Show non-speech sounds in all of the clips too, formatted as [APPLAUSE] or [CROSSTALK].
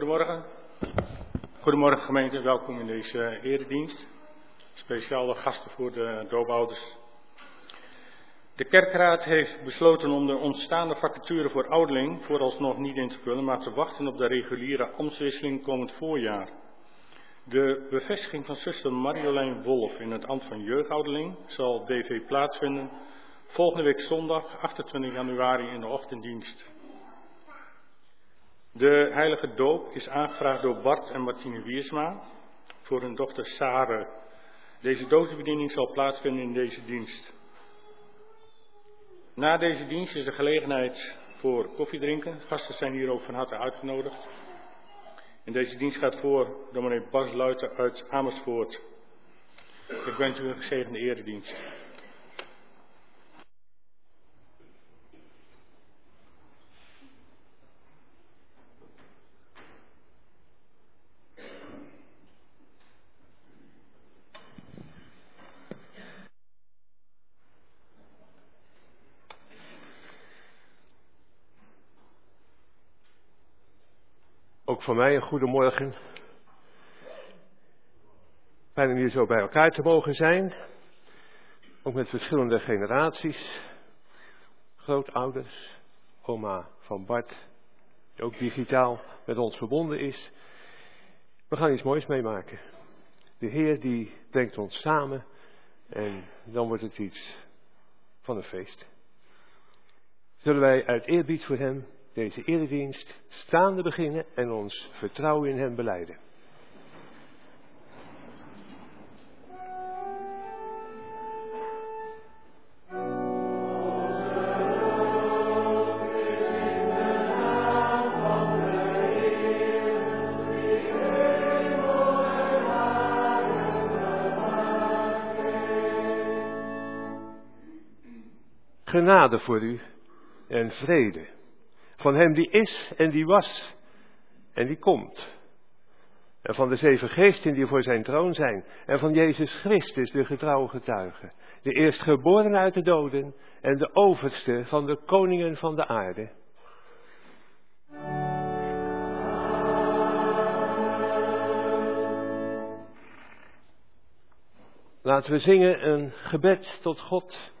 Goedemorgen. Goedemorgen gemeente, welkom in deze eredienst. Speciale gasten voor de doopouders. De kerkraad heeft besloten om de ontstaande vacature voor ouderling vooralsnog niet in te vullen, maar te wachten op de reguliere ambtswisseling komend voorjaar. De bevestiging van zuster Marjolein Wolf in het ambt van jeugdouderling zal DV plaatsvinden volgende week zondag 28 januari in de ochtenddienst. De heilige doop is aangevraagd door Bart en Martine Wiersma voor hun dochter Sare. Deze doopbediening zal plaatsvinden in deze dienst. Na deze dienst is er gelegenheid voor koffiedrinken. Gasten zijn hier ook van harte uitgenodigd. En deze dienst gaat voor dominee Bas Luiten uit Amersfoort. Ik wens u een gezegende eredienst. Van mij een goedemorgen. Fijn om hier zo bij elkaar te mogen zijn. Ook met verschillende generaties. Grootouders, oma van Bart, die ook digitaal met ons verbonden is. We gaan iets moois meemaken. De Heer die brengt ons samen en dan wordt het iets van een feest. Zullen wij uit eerbied voor Hem deze eredienst staande beginnen en ons vertrouwen in Hem beleiden. Genade voor u en vrede van hem die is en die was en die komt. En van de zeven geesten die voor zijn troon zijn. En van Jezus Christus, de getrouwe getuige. De eerstgeboren uit de doden en de overste van de koningen van de aarde. Laten we zingen een gebed tot God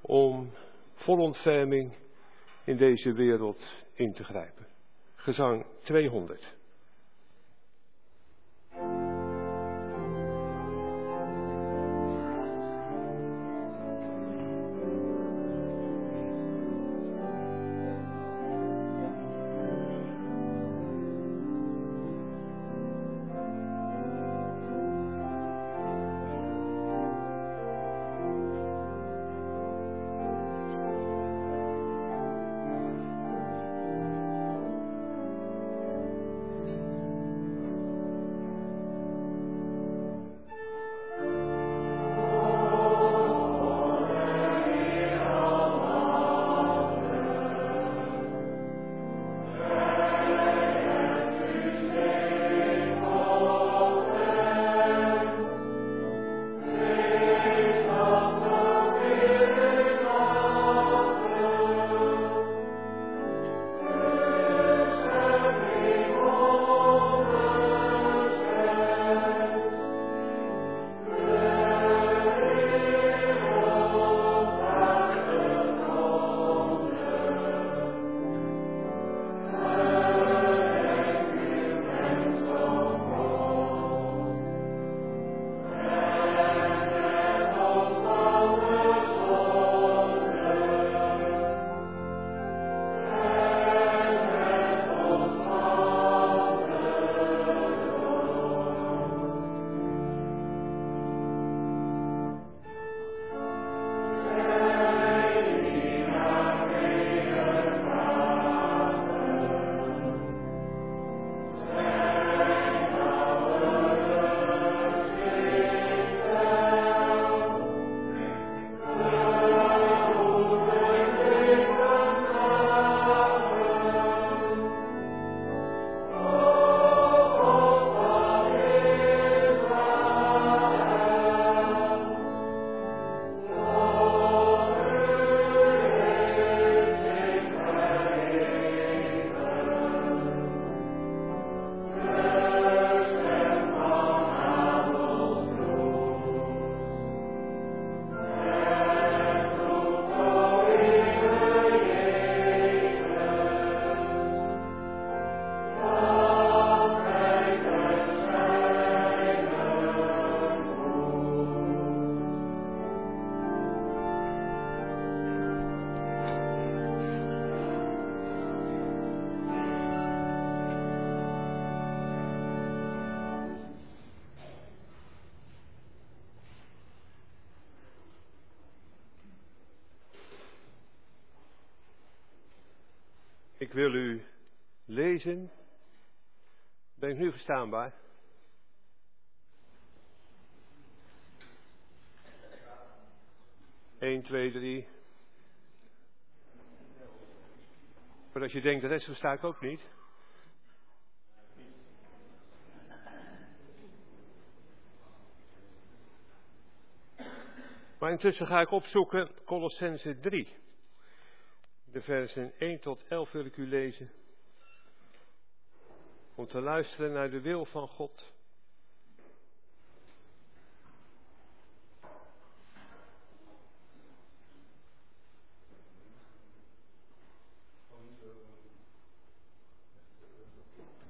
om volontferming in deze wereld in te grijpen. Gezang 200. Ik wil u lezen. Ben ik nu verstaanbaar? Eén, twee, drie. Maar als je denkt, de rest versta ik ook niet. Maar intussen ga ik opzoeken Colossense 3. De versen 1 tot 11 wil ik u lezen. Om te luisteren naar de wil van God.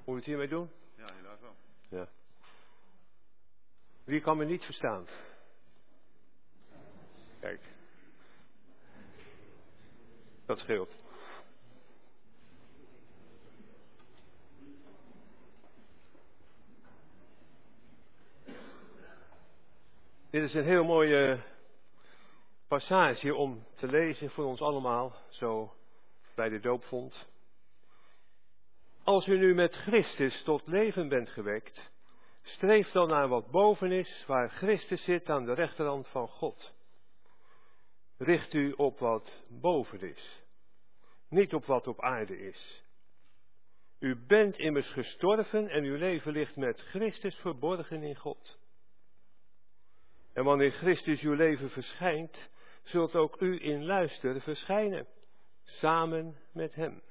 Moet je het hiermee doen? Ja, helaas wel. Ja. Wie kan me niet verstaan? Kijk. Dat. Dit is een heel mooie passage om te lezen voor ons allemaal, zo bij de doopvond. Als u nu met Christus tot leven bent gewekt, streef dan naar wat boven is, waar Christus zit aan de rechterhand van God. Richt u op wat boven is, niet op wat op aarde is. U bent immers gestorven en uw leven ligt met Christus verborgen in God. En wanneer Christus uw leven verschijnt, zult ook u in luister verschijnen, samen met Hem.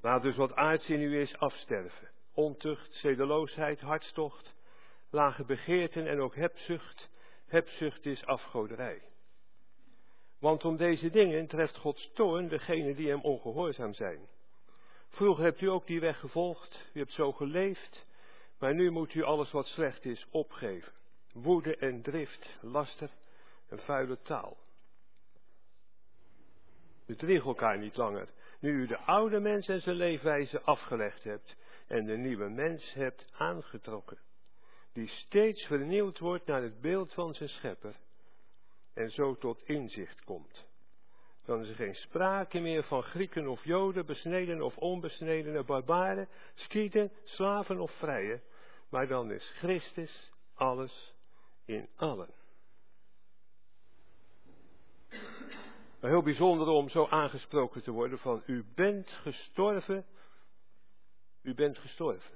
Laat dus wat aards in u is afsterven. Ontucht, zedeloosheid, hartstocht, lage begeerten en ook hebzucht. Hebzucht is afgoderij. Want om deze dingen treft Gods toorn degene die hem ongehoorzaam zijn. Vroeger hebt u ook die weg gevolgd, u hebt zo geleefd, maar nu moet u alles wat slecht is opgeven. Woede en drift, laster en vuile taal. Bedrieg elkaar niet langer, nu u de oude mens en zijn leefwijze afgelegd hebt en de nieuwe mens hebt aangetrokken, die steeds vernieuwd wordt naar het beeld van zijn schepper en zo tot inzicht komt. Dan is er geen sprake meer van Grieken of Joden, besneden of onbesnedene, barbaren, skieten, slaven of vrije, maar dan is Christus alles in allen. Heel bijzonder om zo aangesproken te worden van u bent gestorven, u bent gestorven.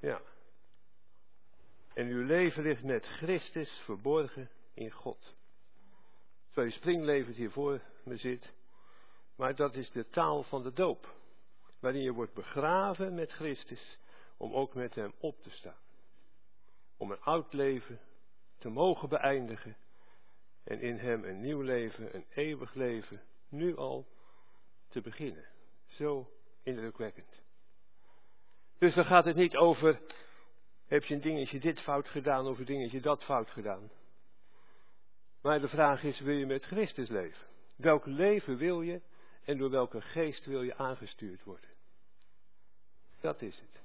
Ja. En uw leven ligt met Christus verborgen in God. Terwijl je springlevend hier voor me zit. Maar dat is de taal van de doop. Waarin je wordt begraven met Christus. Om ook met hem op te staan. Om een oud leven te mogen beëindigen. En in hem een nieuw leven, een eeuwig leven, nu al te beginnen. Zo indrukwekkend. Dus dan gaat het niet over heb je een dingetje dit fout gedaan of een dingetje dat fout gedaan? Maar de vraag is, wil je met Christus leven? Welk leven wil je en door welke geest wil je aangestuurd worden? Dat is het.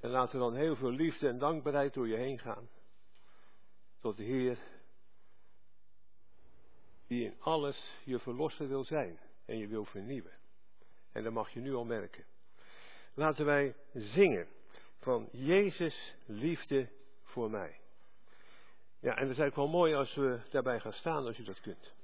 En laat er dan heel veel liefde en dankbaarheid door je heen gaan. Tot de Heer, die in alles je verlosser wil zijn en je wil vernieuwen. En dat mag je nu al merken. Laten wij zingen van Jezus liefde voor mij. Ja, en dat is eigenlijk wel mooi als we daarbij gaan staan, als u dat kunt.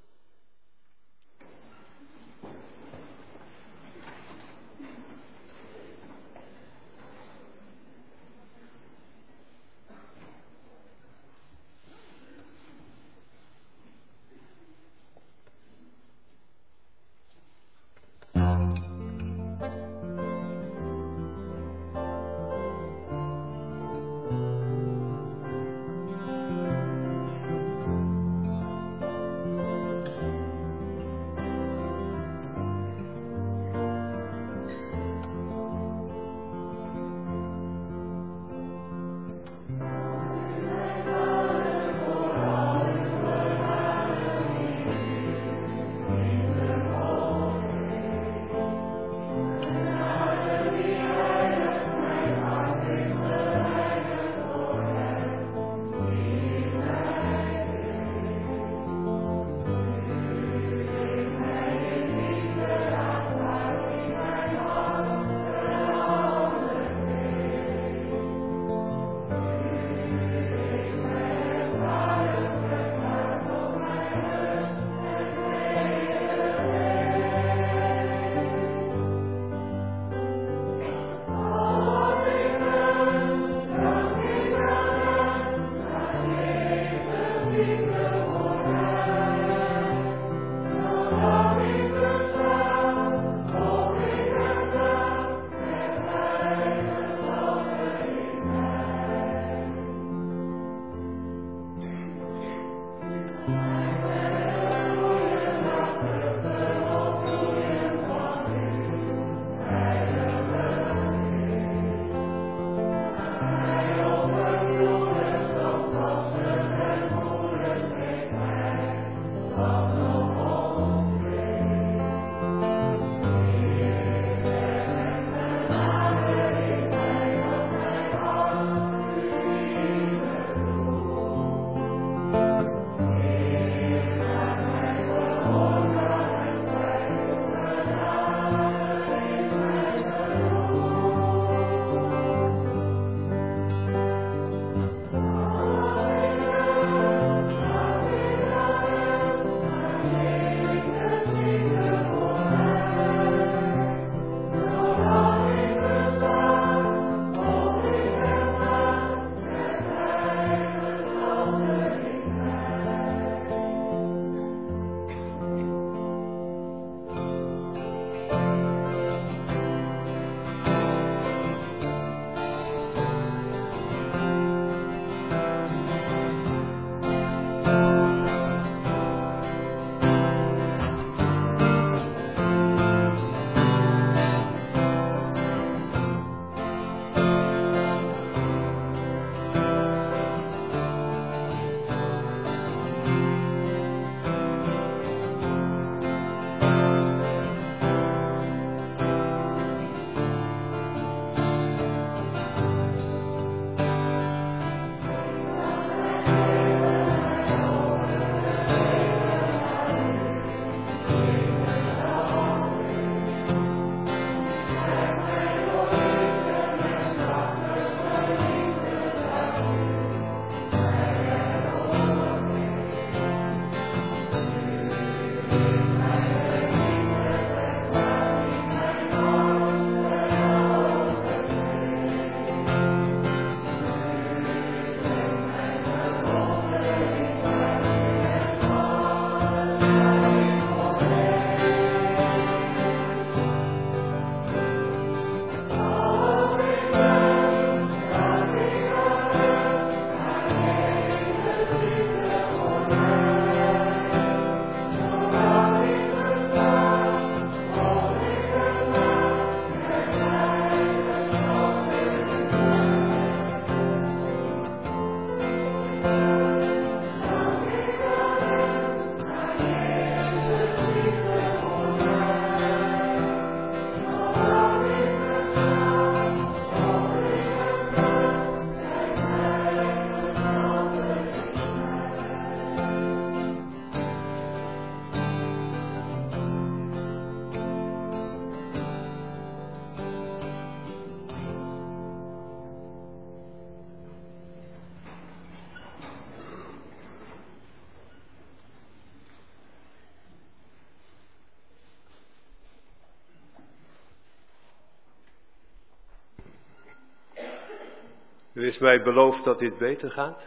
Er is mij beloofd dat dit beter gaat.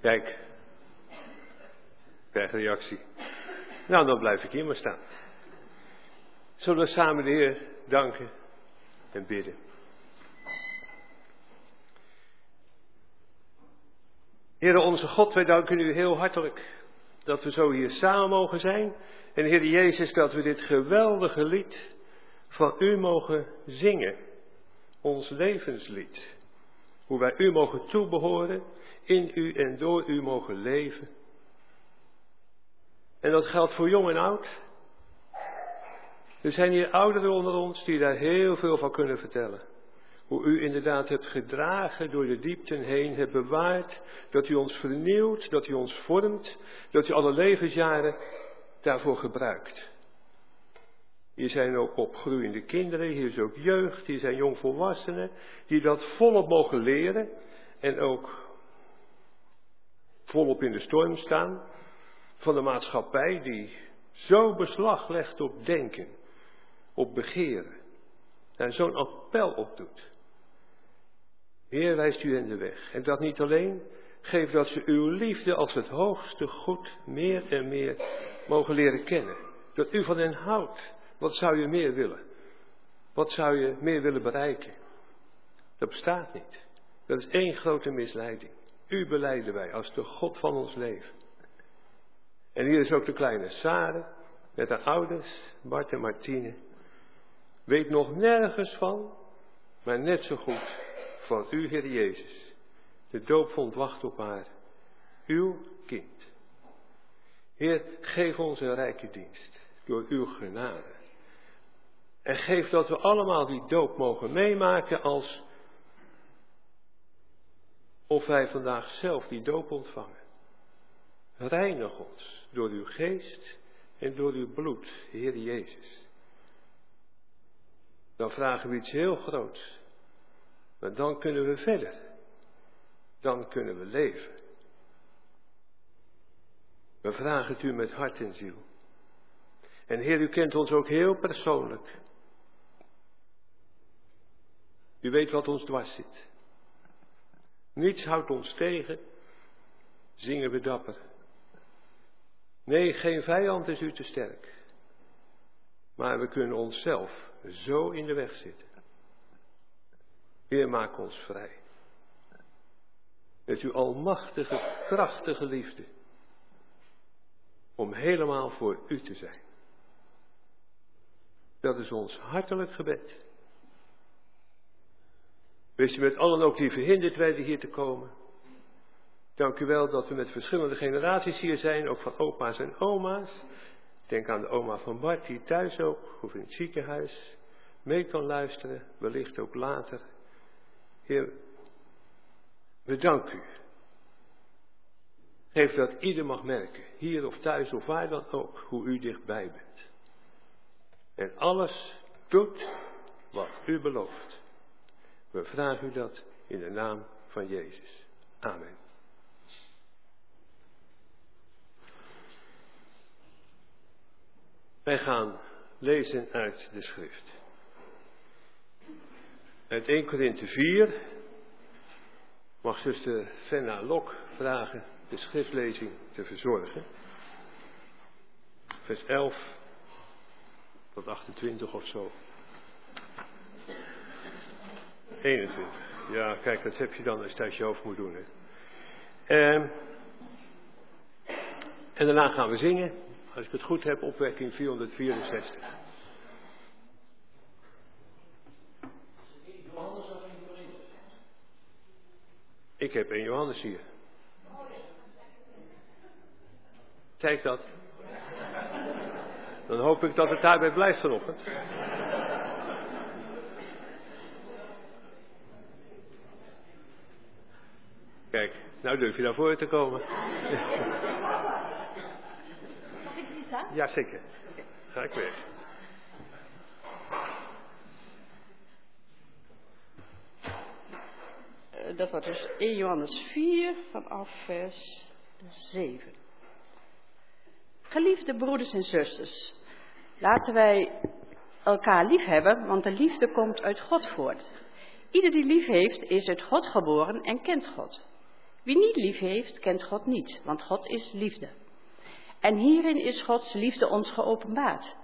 Kijk, krijg reactie. Nou, dan blijf ik hier maar staan. Zullen we samen de Heer danken en bidden. Heere onze God, wij danken u heel hartelijk dat we zo hier samen mogen zijn. En Heer Jezus, dat we dit geweldige lied van u mogen zingen. Ons levenslied. Hoe wij u mogen toebehoren, in u en door u mogen leven. En dat geldt voor jong en oud. Er zijn hier ouderen onder ons die daar heel veel van kunnen vertellen. Hoe u inderdaad hebt gedragen door de diepten heen, hebt bewaard, dat u ons vernieuwt, dat u ons vormt, dat u alle levensjaren daarvoor gebruikt. Hier zijn ook opgroeiende kinderen, hier is ook jeugd, hier zijn jongvolwassenen, die dat volop mogen leren en ook volop in de storm staan van de maatschappij die zo beslag legt op denken, op begeren en zo'n appel opdoet. Heer, wijst u in de weg. En dat niet alleen, geef dat ze uw liefde als het hoogste goed meer en meer mogen leren kennen. Dat u van hen houdt. Wat zou je meer willen? Wat zou je meer willen bereiken? Dat bestaat niet. Dat is één grote misleiding. U beleiden wij als de God van ons leven. En hier is ook de kleine Sarah met haar ouders, Bart en Martine. Weet nog nergens van, maar net zo goed van u, Heer Jezus. De doopvond wacht op haar, uw kind. Heer, geef ons een rijke dienst door uw genade. En geef dat we allemaal die doop mogen meemaken als of wij vandaag zelf die doop ontvangen. Reinig ons door uw geest en door uw bloed, Heer Jezus. Dan vragen we iets heel groots. Maar dan kunnen we verder. Dan kunnen we leven. We vragen het u met hart en ziel. En Heer, u kent ons ook heel persoonlijk. U weet wat ons dwars zit. Niets houdt ons tegen. Zingen we dapper. Nee, geen vijand is u te sterk. Maar we kunnen onszelf zo in de weg zitten. Heer, maak ons vrij. Met uw almachtige, krachtige liefde. Om helemaal voor u te zijn. Dat is ons hartelijk gebed. Wees u met allen ook die verhinderd werden hier te komen. Dank u wel dat we met verschillende generaties hier zijn, ook van opa's en oma's. Denk aan de oma van Bart, die thuis ook, of in het ziekenhuis, mee kan luisteren, wellicht ook later. Heer, we danken u. Geef dat ieder mag merken, hier of thuis of waar dan ook, hoe u dichtbij bent. En alles doet wat u belooft. We vragen u dat in de naam van Jezus. Amen. Wij gaan lezen uit de schrift. Uit 1 Korinthe 4 mag zuster Fenna Lok vragen de schriftlezing te verzorgen. Vers 11 tot 28 of zo. 21. Ja, kijk, dat heb je dan als je je hoofd moet doen. Hè. Ehm, en daarna gaan we zingen. Als ik het goed heb, opwekking 464. Ik heb een Johannes hier. Kijk dat. Dan hoop ik dat het daarbij blijft vanochtend. Kijk, nou durf je naar voren te komen. Mag ik die staan? Jazeker. Ga ik weg. Eh, Dat wordt dus 1 Johannes 4 vanaf vers 7. Geliefde broeders en zusters, laten wij elkaar lief hebben, want de liefde komt uit God voort. Ieder die lief heeft, is uit God geboren en kent God. Wie niet lief heeft, kent God niet, want God is liefde. En hierin is Gods liefde ons geopenbaard.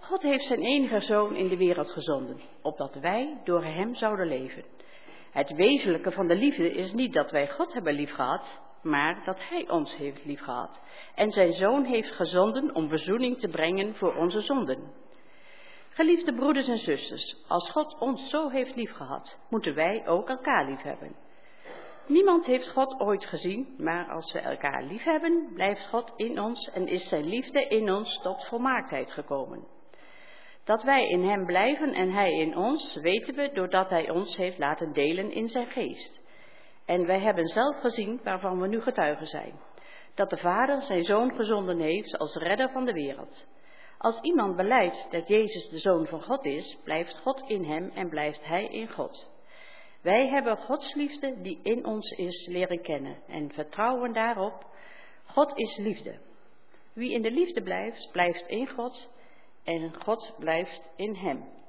God heeft zijn enige zoon in de wereld gezonden, opdat wij door hem zouden leven. Het wezenlijke van de liefde is niet dat wij God hebben liefgehad, maar dat hij ons heeft liefgehad en zijn zoon heeft gezonden om verzoening te brengen voor onze zonden. Geliefde broeders en zusters, als God ons zo heeft liefgehad, moeten wij ook elkaar liefhebben. Niemand heeft God ooit gezien, maar als we elkaar liefhebben, blijft God in ons en is zijn liefde in ons tot volmaaktheid gekomen. Dat wij in Hem blijven en Hij in ons, weten we doordat Hij ons heeft laten delen in Zijn geest. En wij hebben zelf gezien waarvan we nu getuigen zijn. Dat de Vader Zijn Zoon gezonden heeft als redder van de wereld. Als iemand beleidt dat Jezus de Zoon van God is, blijft God in Hem en blijft Hij in God. Wij hebben Gods liefde die in ons is leren kennen en vertrouwen daarop. God is liefde. Wie in de liefde blijft, blijft in God en God blijft in hem.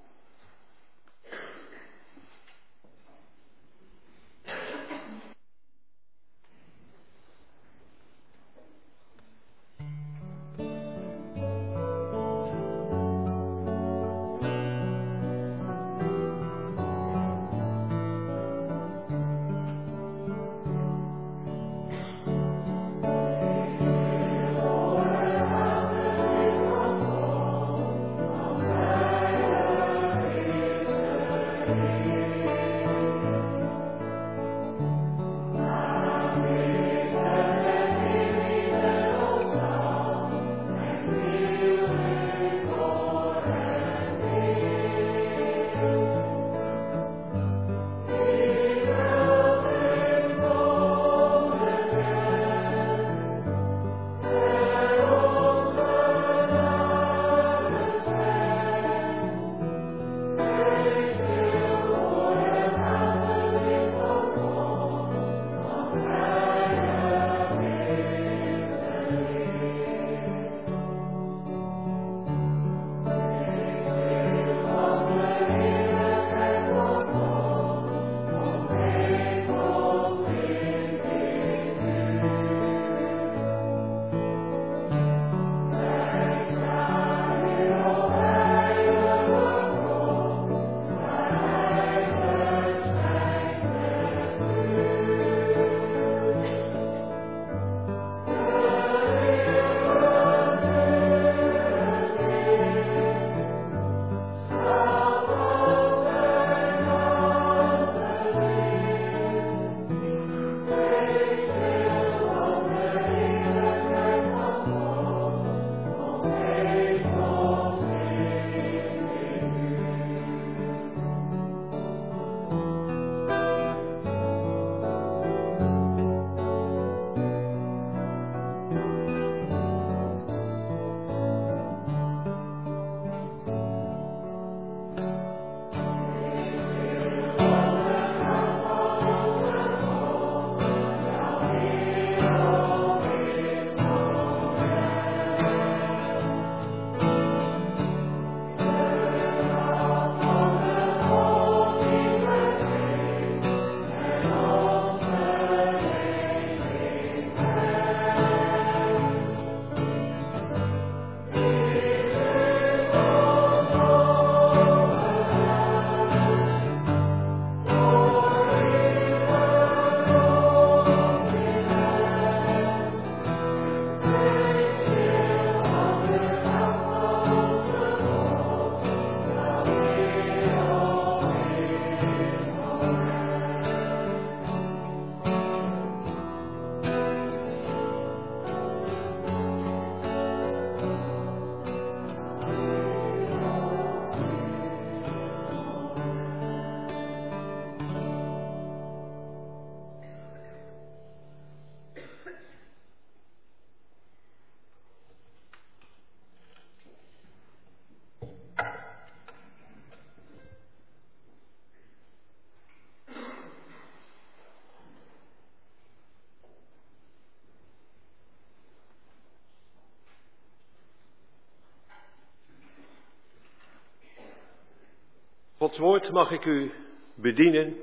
Gods woord mag ik u bedienen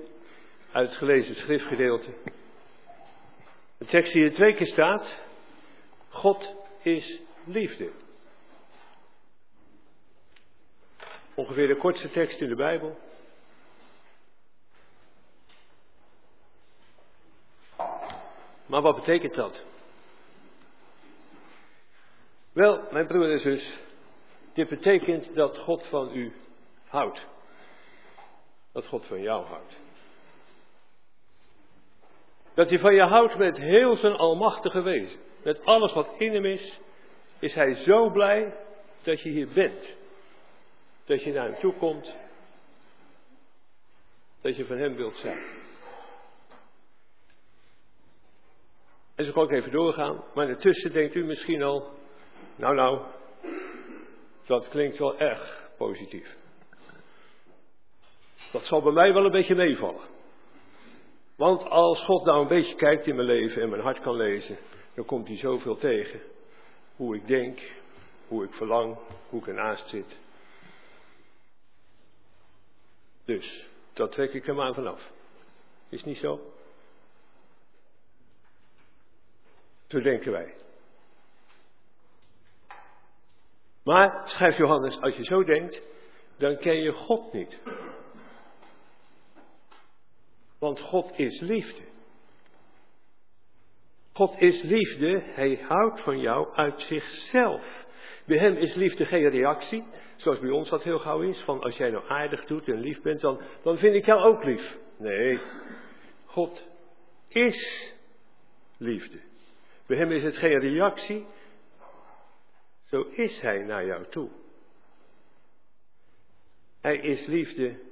uit het gelezen schriftgedeelte. De tekst die er twee keer staat, God is liefde. Ongeveer de kortste tekst in de Bijbel. Maar wat betekent dat? Wel, mijn broer en zus, dit betekent dat God van u houdt. Dat God van jou houdt. Dat hij van je houdt met heel zijn almachtige wezen. Met alles wat in hem is, is hij zo blij dat je hier bent. Dat je naar hem toe komt. Dat je van hem wilt zijn. En zo kan ik even doorgaan. Maar intussen denkt u misschien al, nou nou, dat klinkt wel erg positief. Dat zal bij mij wel een beetje meevallen. Want als God nou een beetje kijkt in mijn leven en mijn hart kan lezen, dan komt hij zoveel tegen. Hoe ik denk, hoe ik verlang, hoe ik ernaast zit. Dus, dat trek ik hem aan vanaf. Is niet zo? Zo denken wij. Maar, schrijft Johannes, als je zo denkt, dan ken je God niet. Want God is liefde. God is liefde, hij houdt van jou uit zichzelf. Bij hem is liefde geen reactie, zoals bij ons dat heel gauw is, van als jij nou aardig doet en lief bent, dan, dan vind ik jou ook lief. Nee, God is liefde. Bij hem is het geen reactie, zo is hij naar jou toe. Hij is liefde.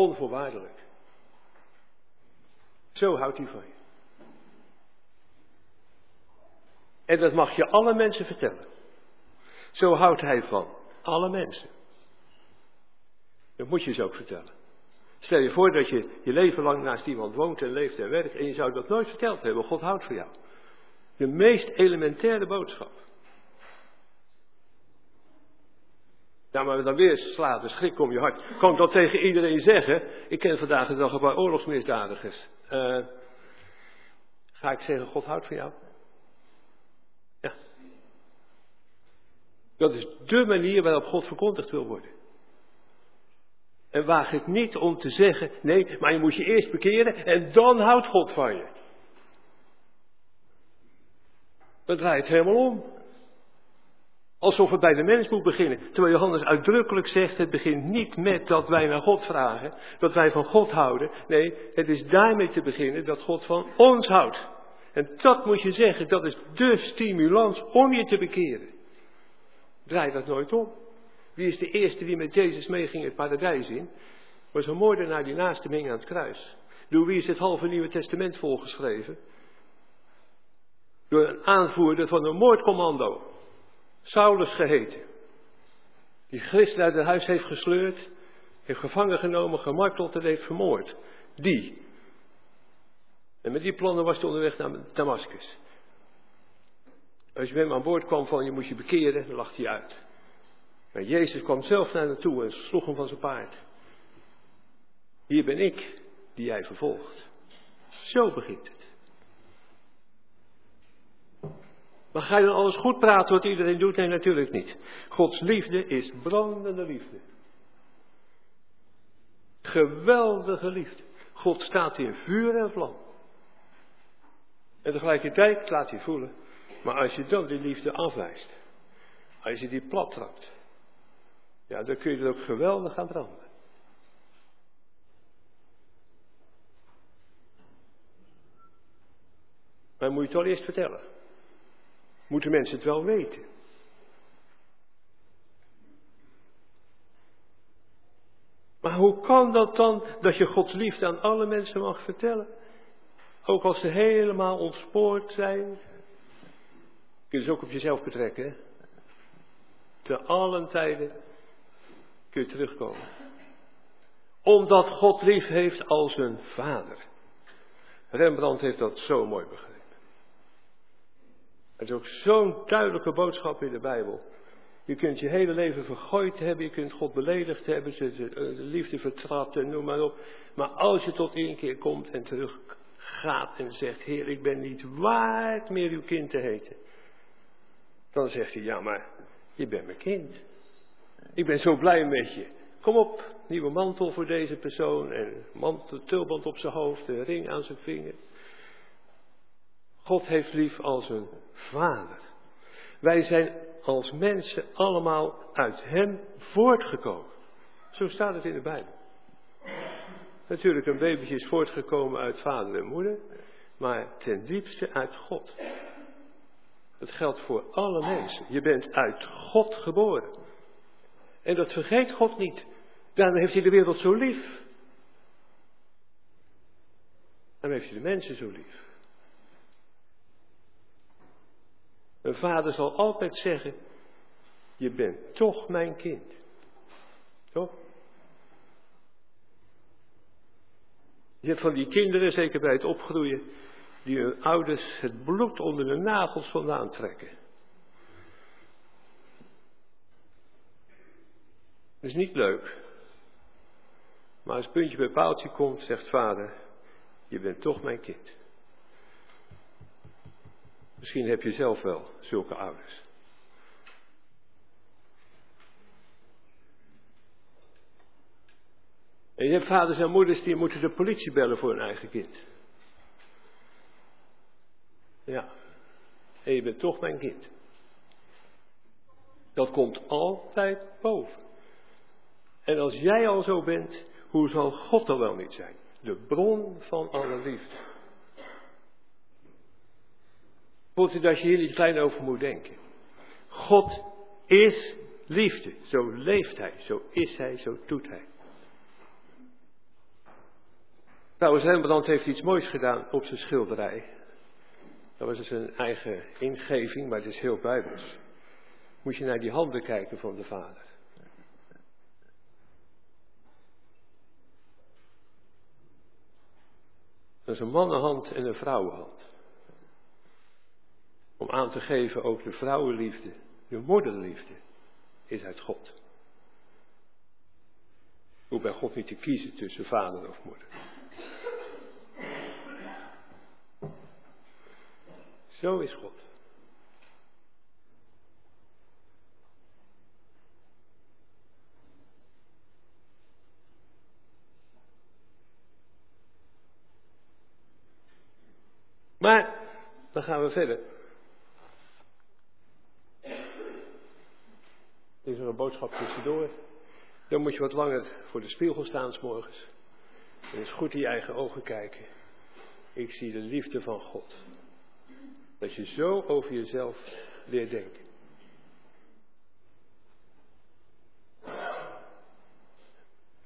Onvoorwaardelijk. Zo houdt hij van je. En dat mag je alle mensen vertellen. Zo houdt hij van alle mensen. Dat moet je ze ook vertellen. Stel je voor dat je je leven lang naast iemand woont en leeft en werkt en je zou dat nooit verteld hebben. God houdt van jou. De meest elementaire boodschap. Ja, maar dan weer slaat de schrik om je hart. Kan ik dat tegen iedereen zeggen? Ik ken vandaag de dag een paar oorlogsmisdadigers. Uh, ga ik zeggen, God houdt van jou? Ja. Dat is dé manier waarop God verkondigd wil worden. En waag het niet om te zeggen, nee, maar je moet je eerst bekeren en dan houdt God van je. Dat draait helemaal om. Alsof het bij de mens moet beginnen. Terwijl Johannes uitdrukkelijk zegt, het begint niet met dat wij naar God vragen, dat wij van God houden. Nee, het is daarmee te beginnen dat God van ons houdt. En dat moet je zeggen, dat is de stimulans om je te bekeren. Draai dat nooit om. Wie is de eerste die met Jezus meeging het paradijs in? Was een moordenaar die naast hem hing aan het kruis. Door wie is het halve Nieuwe Testament volgeschreven? Door een aanvoerder van een moordcommando. Saulus geheten. Die christen uit het huis heeft gesleurd, heeft gevangen genomen, gemarteld en heeft vermoord. Die. En met die plannen was hij onderweg naar Damascus. Als je met hem aan boord kwam van je moet je bekeren, dan lacht hij uit. Maar Jezus kwam zelf naar hem toe en sloeg hem van zijn paard. Hier ben ik die jij vervolgt. Zo begint het. Maar ga je dan alles goed praten wat iedereen doet? Nee, natuurlijk niet. Gods liefde is brandende liefde. Geweldige liefde. God staat in vuur en vlam. En tegelijkertijd laat hij voelen. Maar als je dan die liefde afwijst. Als je die plat trapt. Ja, dan kun je er ook geweldig aan branden. Maar moet je het eerst vertellen. Moeten mensen het wel weten. Maar hoe kan dat dan dat je Gods liefde aan alle mensen mag vertellen? Ook als ze helemaal ontspoord zijn. Kun je ze ook op jezelf betrekken. Hè? Te allen tijden kun je terugkomen. Omdat God lief heeft als een vader. Rembrandt heeft dat zo mooi begrepen. Het is ook zo'n duidelijke boodschap in de Bijbel. Je kunt je hele leven vergooid hebben, je kunt God beledigd hebben, de liefde vertrapt en noem maar op. Maar als je tot één keer komt en terug gaat en zegt, Heer, ik ben niet waard meer uw kind te heten. Dan zegt hij, ja, maar je bent mijn kind. Ik ben zo blij met je. Kom op, nieuwe mantel voor deze persoon en mantel, tulband op zijn hoofd, een ring aan zijn vinger. God heeft lief als een vader. Wij zijn als mensen allemaal uit hem voortgekomen. Zo staat het in de Bijbel. Natuurlijk, een babytje is voortgekomen uit vader en moeder, maar ten diepste uit God. Het geldt voor alle mensen. Je bent uit God geboren. En dat vergeet God niet. Daarom heeft hij de wereld zo lief. Daarom heeft hij de mensen zo lief. Een vader zal altijd zeggen, je bent toch mijn kind. Toch? Je hebt van die kinderen, zeker bij het opgroeien, die hun ouders het bloed onder de nagels vandaan trekken. Dat is niet leuk. Maar als puntje bij paaltje komt, zegt vader, je bent toch mijn kind. Misschien heb je zelf wel zulke ouders. En je hebt vaders en moeders die moeten de politie bellen voor hun eigen kind. Ja. En je bent toch mijn kind. Dat komt altijd boven. En als jij al zo bent, hoe zal God dan wel niet zijn? De bron van alle liefde. Voelt u dat je hier niet klein over moet denken? God is liefde. Zo leeft hij, zo is hij, zo doet hij. Trouwens, Rembrandt heeft iets moois gedaan op zijn schilderij. Dat was dus een eigen ingeving, maar het is heel bijbels. Moet je naar die handen kijken van de vader. Dat is een mannenhand en een vrouwenhand. Om aan te geven ook de vrouwenliefde, de moederliefde, is uit God. Hoe bij God niet te kiezen tussen vader of moeder. Zo is God. Maar, dan gaan we verder. Is er een boodschap tussendoor? Dan moet je wat langer voor de spiegel staan s morgens. En eens goed in je eigen ogen kijken. Ik zie de liefde van God. Dat je zo over jezelf leert denken.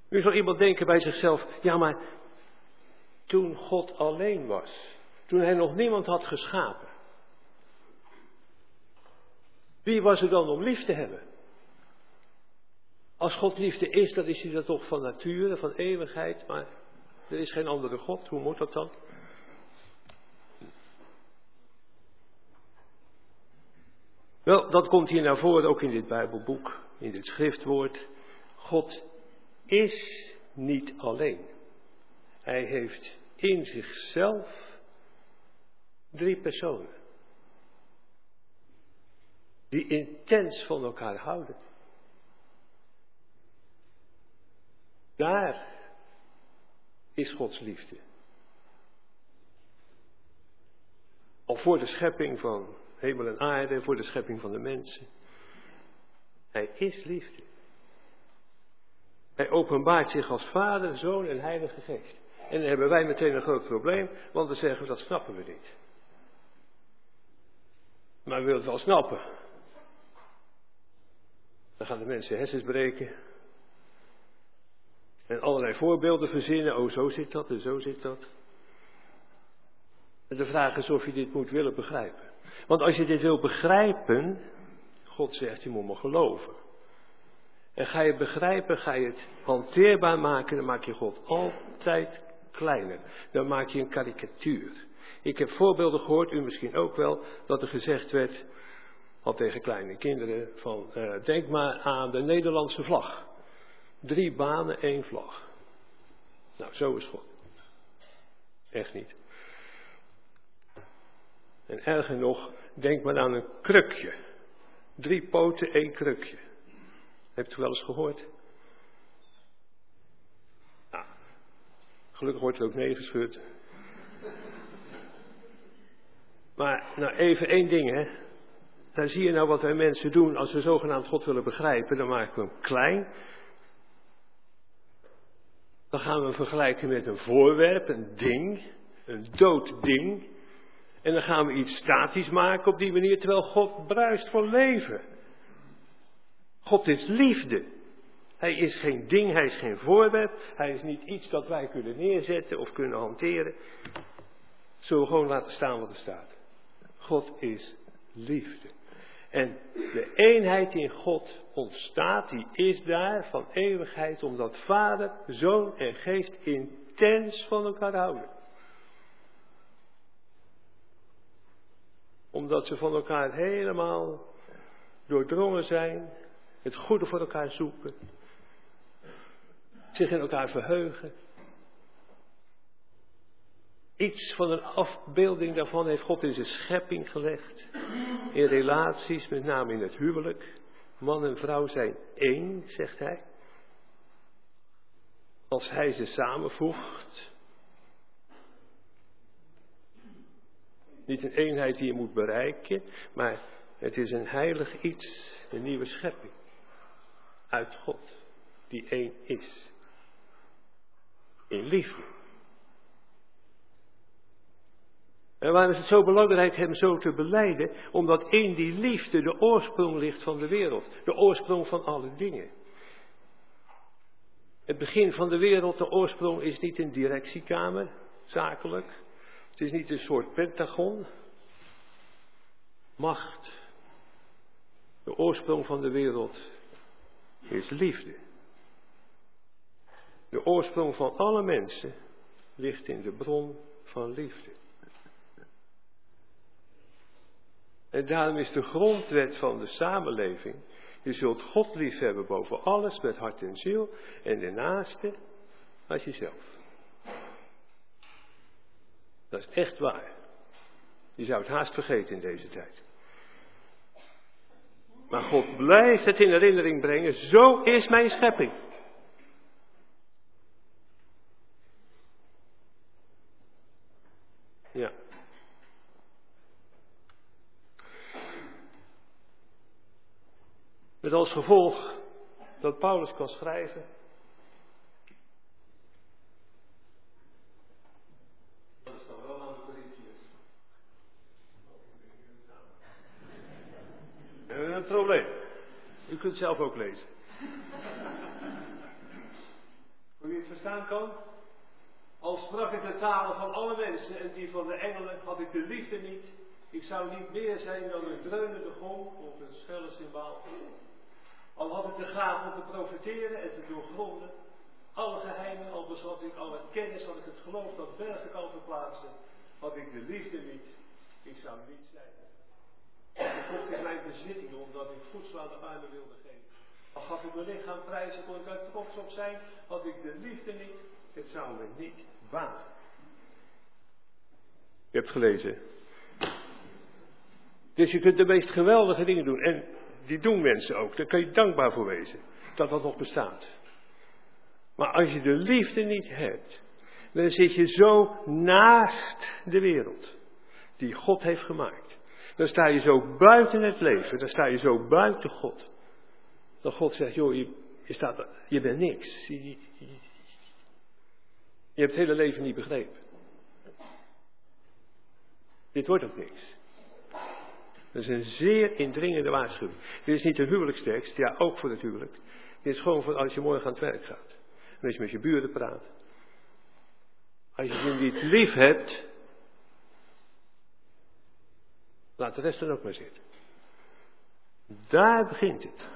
Nu zal iemand denken bij zichzelf, ja maar toen God alleen was, toen hij nog niemand had geschapen, wie was er dan om lief te hebben? Als God liefde is, dan is hij dat toch van nature, van eeuwigheid, maar er is geen andere God, hoe moet dat dan? Wel, dat komt hier naar voren ook in dit Bijbelboek, in dit schriftwoord. God is niet alleen. Hij heeft in zichzelf drie personen. Die intens van elkaar houden. Daar is Gods liefde. Al voor de schepping van hemel en aarde, voor de schepping van de mensen. Hij is liefde. Hij openbaart zich als Vader, Zoon en Heilige Geest. En dan hebben wij meteen een groot probleem, want dan zeggen we dat snappen we niet. Maar we willen het wel snappen. Dan gaan de mensen hersens breken. En allerlei voorbeelden verzinnen. Oh, zo zit dat en zo zit dat. En de vraag is of je dit moet willen begrijpen. Want als je dit wil begrijpen, God zegt, je moet me geloven. En ga je begrijpen, ga je het hanteerbaar maken, dan maak je God altijd kleiner. Dan maak je een karikatuur. Ik heb voorbeelden gehoord, u misschien ook wel, dat er gezegd werd, al tegen kleine kinderen van, uh, denk maar aan de Nederlandse vlag. Drie banen, één vlag. Nou, zo is God. Echt niet. En erger nog, denk maar aan een krukje. Drie poten, één krukje. Hebt u wel eens gehoord? Nou, gelukkig wordt er ook neergeschud. Maar nou even één ding, hè. Dan zie je nou wat wij mensen doen als we zogenaamd God willen begrijpen. Dan maken we hem klein. Dan gaan we vergelijken met een voorwerp, een ding, een dood ding. En dan gaan we iets statisch maken op die manier, terwijl God bruist van leven. God is liefde. Hij is geen ding, hij is geen voorwerp, hij is niet iets dat wij kunnen neerzetten of kunnen hanteren. Zullen we gewoon laten staan wat er staat. God is liefde. En de eenheid in God ontstaat, die is daar van eeuwigheid, omdat Vader, Zoon en Geest intens van elkaar houden. Omdat ze van elkaar helemaal doordrongen zijn, het goede voor elkaar zoeken, zich in elkaar verheugen. Iets van een afbeelding daarvan heeft God in zijn schepping gelegd. In relaties, met name in het huwelijk. Man en vrouw zijn één, zegt hij. Als hij ze samenvoegt. Niet een eenheid die je moet bereiken, maar het is een heilig iets, een nieuwe schepping. Uit God, die één is. In liefde. En waarom is het zo belangrijk hem zo te beleiden? Omdat in die liefde de oorsprong ligt van de wereld. De oorsprong van alle dingen. Het begin van de wereld, de oorsprong is niet een directiekamer, zakelijk. Het is niet een soort pentagon. Macht. De oorsprong van de wereld is liefde. De oorsprong van alle mensen ligt in de bron van liefde. En daarom is de grondwet van de samenleving, je zult God liefhebben boven alles met hart en ziel en de naaste als jezelf. Dat is echt waar. Je zou het haast vergeten in deze tijd. Maar God blijft het in herinnering brengen, zo is mijn schepping. Ja. Met als gevolg dat Paulus kan schrijven. Dat is dan wel aan de Corinthiërs. We hebben een probleem. U kunt zelf ook lezen. Hoe je het verstaan kan? Al sprak ik de talen van alle mensen en die van de engelen, had ik de liefde niet. Ik zou niet meer zijn dan een dreunende gong of een schelle symbaal. Al had ik de gaaf om te profiteren en te doorgronden, alle geheimen, al bezat ik alle kennis, had ik het geloof dat bergen kan verplaatsen, had ik de liefde niet, ik zou niet zijn. Ik kocht in mijn bezittingen omdat ik voedsel aan de armen wilde geven. Al gaf ik mijn lichaam prijzen, kon ik daar trots op zijn, had ik de liefde niet, het zou me niet baten. Je hebt gelezen. Dus je kunt de meest geweldige dingen doen. En die doen mensen ook. Daar kun je dankbaar voor wezen. Dat dat nog bestaat. Maar als je de liefde niet hebt, dan zit je zo naast de wereld. Die God heeft gemaakt. Dan sta je zo buiten het leven. Dan sta je zo buiten God. Dat God zegt, joh, je, staat, je bent niks. Je, je, je hebt het hele leven niet begrepen. Dit wordt ook niks. Dat is een zeer indringende waarschuwing. Dit is niet een huwelijkstekst, ja ook voor het huwelijk. Dit is gewoon voor als je morgen aan het werk gaat. Als je met je buren praat. Als je ze niet lief hebt, laat de rest dan ook maar zitten. Daar begint het.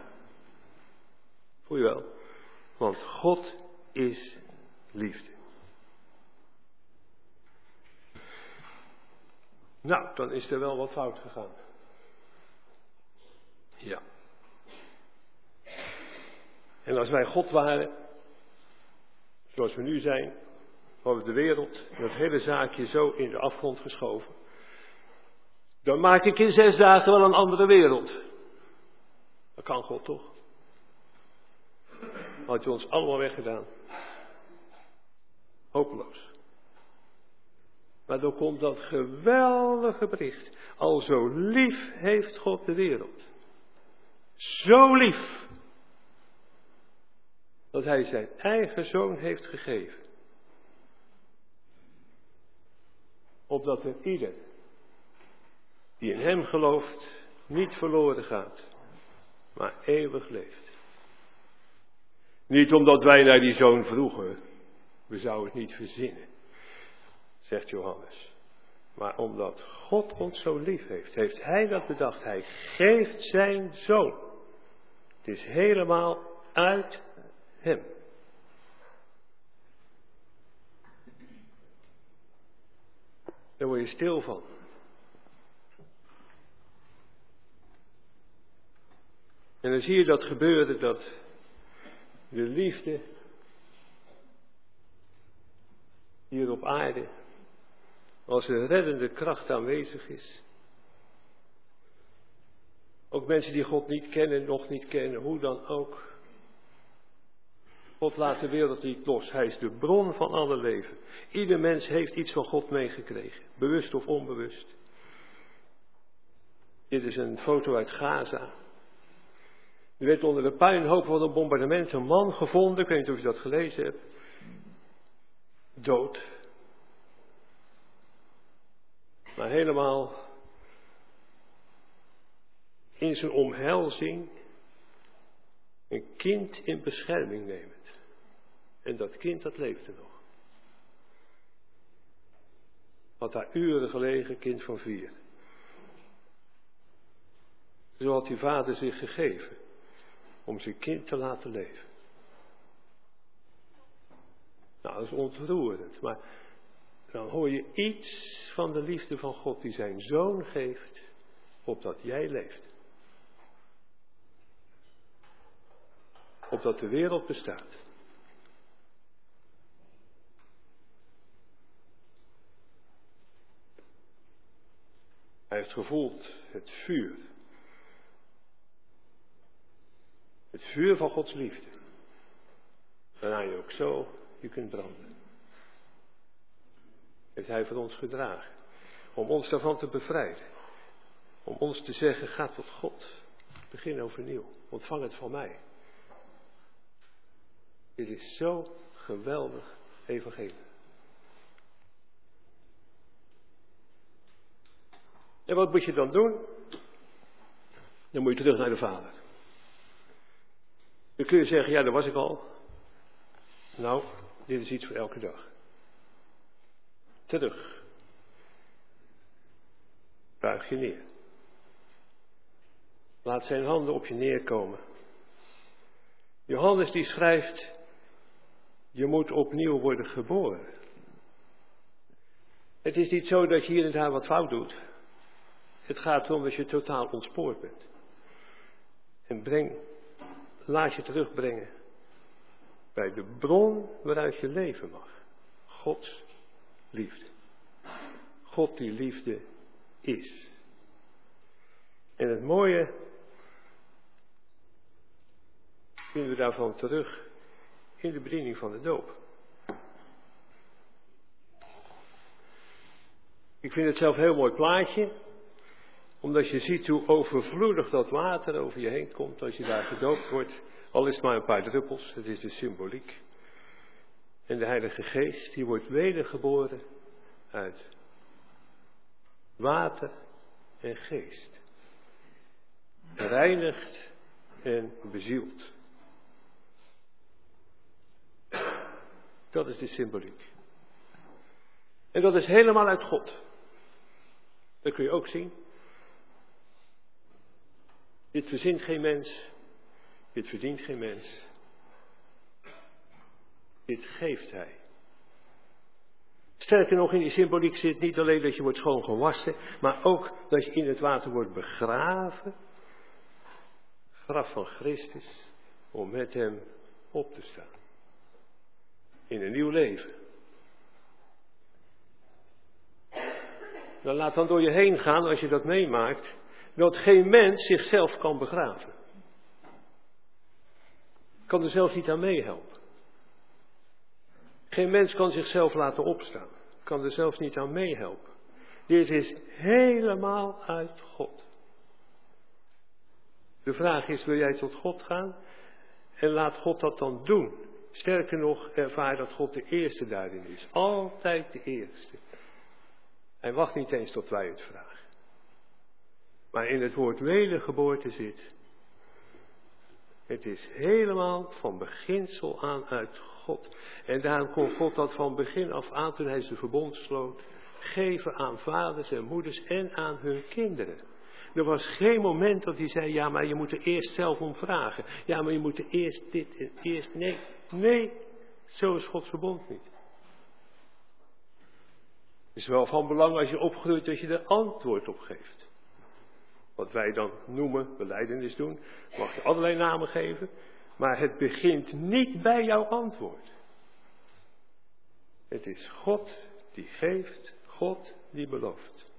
Voel je wel? Want God is liefde. Nou, dan is er wel wat fout gegaan. Ja. En als wij God waren, zoals we nu zijn, hadden we de wereld het hele zaakje zo in de afgrond geschoven. Dan maak ik in zes dagen wel een andere wereld. Dat kan God toch? Had hij ons allemaal weggedaan. Hopeloos. Maar dan komt dat geweldige bericht. Al zo lief heeft God de wereld. Zo lief. Dat hij zijn eigen zoon heeft gegeven. Opdat er ieder die in hem gelooft niet verloren gaat, maar eeuwig leeft. Niet omdat wij naar die zoon vroegen, we zouden het niet verzinnen, zegt Johannes. Maar omdat God ons zo lief heeft, heeft Hij dat bedacht. Hij geeft zijn zoon. Is helemaal uit Hem. Daar word je stil van. En dan zie je dat gebeuren, dat de liefde hier op aarde als een reddende kracht aanwezig is. Ook mensen die God niet kennen, nog niet kennen, hoe dan ook. God laat de wereld niet los. Hij is de bron van alle leven. Ieder mens heeft iets van God meegekregen, bewust of onbewust. Dit is een foto uit Gaza. Er werd onder de puinhoop van een bombardement een man gevonden, ik weet niet of je dat gelezen hebt. Dood. Maar helemaal in zijn omhelzing een kind in bescherming nemend. En dat kind dat leefde nog. Had daar uren gelegen, kind van vier. Zo had die vader zich gegeven om zijn kind te laten leven. Nou, dat is ontroerend, maar dan hoor je iets van de liefde van God die zijn zoon geeft, opdat jij leeft. Opdat de wereld bestaat. Hij heeft gevoeld het vuur Het vuur van Gods liefde. Waarna je ook zo je kunt branden. Heeft Hij voor ons gedragen. Om ons daarvan te bevrijden. Om ons te zeggen, ga tot God. Begin overnieuw. Ontvang het van mij. Dit is zo geweldig evangelie. En wat moet je dan doen? Dan moet je terug naar de Vader. Dan kun je zeggen, ja, dat was ik al. Nou, dit is iets voor elke dag. Terug. Buig je neer. Laat zijn handen op je neerkomen. Johannes die schrijft, je moet opnieuw worden geboren. Het is niet zo dat je hier en daar wat fout doet. Het gaat erom dat je totaal ontspoord bent. En breng laat je terugbrengen bij de bron waaruit je leven mag. Gods liefde. God die liefde is. En het mooie vinden we daarvan terug in de bediening van de doop. Ik vind het zelf een heel mooi plaatje omdat je ziet hoe overvloedig dat water over je heen komt als je daar gedoopt wordt. Al is het maar een paar druppels, het is de symboliek. En de Heilige Geest, die wordt wedergeboren uit water en geest. Reinigt en bezield. Dat is de symboliek. En dat is helemaal uit God. Dat kun je ook zien dit verzint geen mens. Dit verdient geen mens. Dit geeft hij. Sterker nog, in die symboliek zit niet alleen dat je wordt schoon gewassen, maar ook dat je in het water wordt begraven graf van Christus om met hem op te staan. In een nieuw leven. Dan laat dan door je heen gaan als je dat meemaakt, dat geen mens zichzelf kan begraven. Kan er zelfs niet aan meehelpen. Geen mens kan zichzelf laten opstaan. Kan er zelfs niet aan meehelpen. Dit is helemaal uit God. De vraag is, wil jij tot God gaan? En laat God dat dan doen. Sterker nog, ervaar dat God de eerste daarin is. Altijd de eerste. Hij wacht niet eens tot wij het vragen. Maar in het woord wedergeboorte zit. Het is helemaal van beginsel aan uit God. En daarom kon God dat van begin af aan, toen hij zijn verbond sloot, geven aan vaders en moeders en aan hun kinderen. Er was geen moment dat hij zei, ja, maar je moet er eerst zelf om vragen. Ja, maar je moet er eerst dit en eerst, nee, nee, zo is Gods verbond niet. Het is wel van belang als je opgroeit dat je er antwoord op geeft. Wat wij dan noemen, beleidenis doen, mag je allerlei namen geven, maar het begint niet bij jouw antwoord. Het is God die geeft, God die belooft.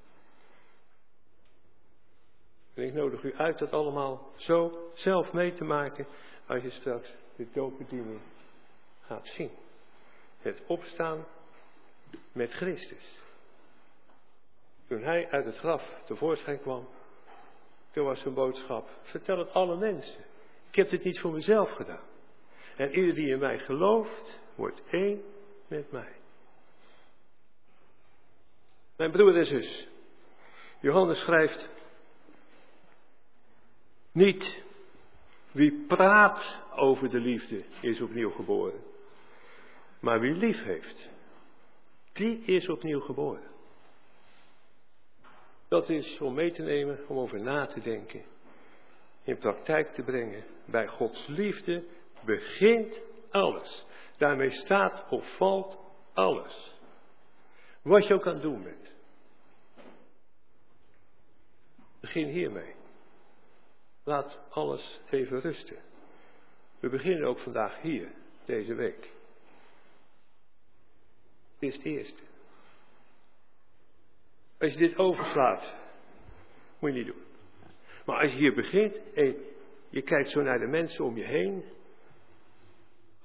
En ik nodig u uit dat allemaal zo zelf mee te maken als je straks de doopbediening gaat zien. Het opstaan met Christus. Toen hij uit het graf tevoorschijn kwam, toen was zijn boodschap, vertel het alle mensen. Ik heb dit niet voor mezelf gedaan. En ieder die in mij gelooft, wordt één met mij. Mijn broer en zus, Johannes schrijft, niet wie praat over de liefde is opnieuw geboren, maar wie lief heeft, die is opnieuw geboren. Dat is om mee te nemen, om over na te denken, in praktijk te brengen. Bij Gods liefde begint alles. Daarmee staat of valt alles. Wat je ook aan het doen bent. Begin hiermee. Laat alles even rusten. We beginnen ook vandaag hier, deze week. Dit is het eerste. Als je dit overslaat, moet je niet doen. Maar als je hier begint en je kijkt zo naar de mensen om je heen,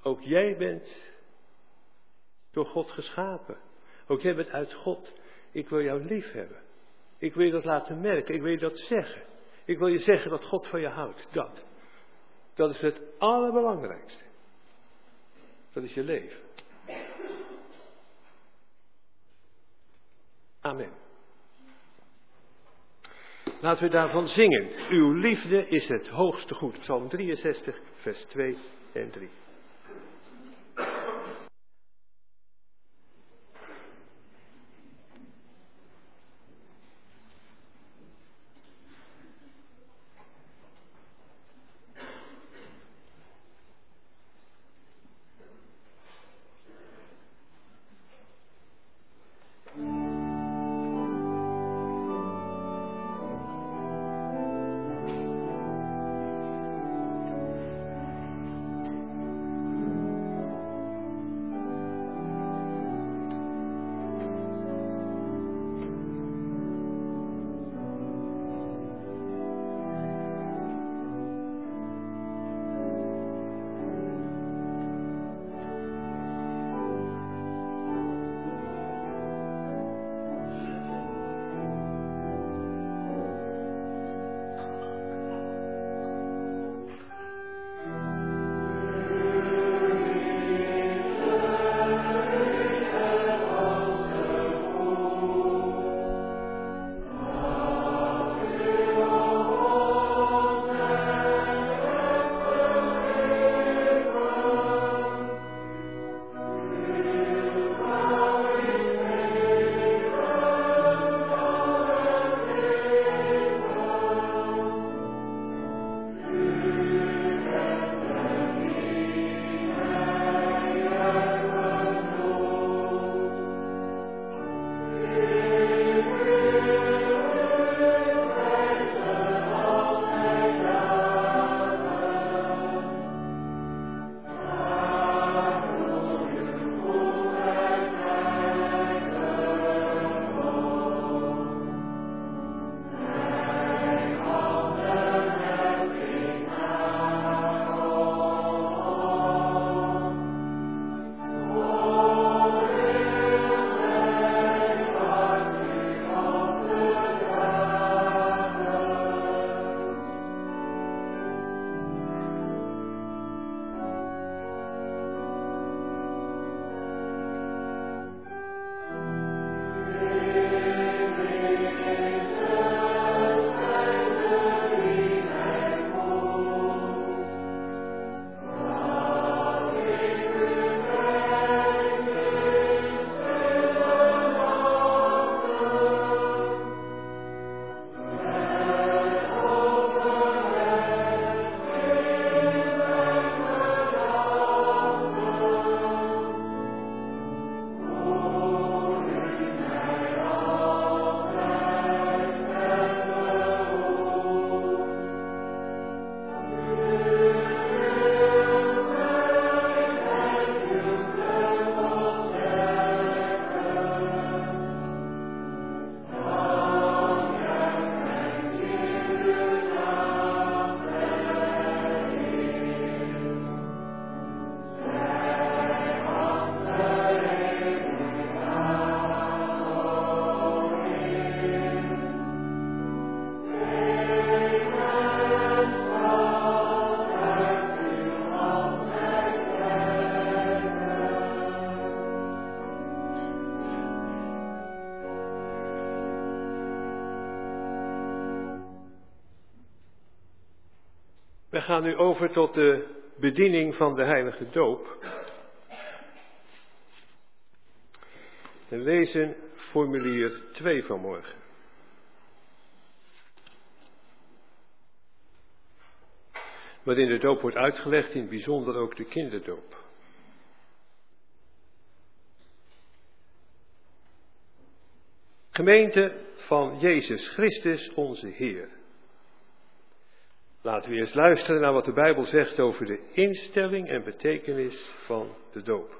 ook jij bent door God geschapen. Ook jij bent uit God. Ik wil jou lief hebben. Ik wil je dat laten merken. Ik wil je dat zeggen. Ik wil je zeggen dat God van je houdt. Dat. Dat is het allerbelangrijkste. Dat is je leven. Amen. Laten we daarvan zingen. Uw liefde is het hoogste goed. Psalm 63, vers 2 en 3. Gaan nu over tot de bediening van de heilige doop. En lezen formulier 2 vanmorgen. Waarin de doop wordt uitgelegd, in het bijzonder ook de kinderdoop. Gemeente van Jezus Christus, onze Heer. Laten we eerst luisteren naar wat de Bijbel zegt over de instelling en betekenis van de doop.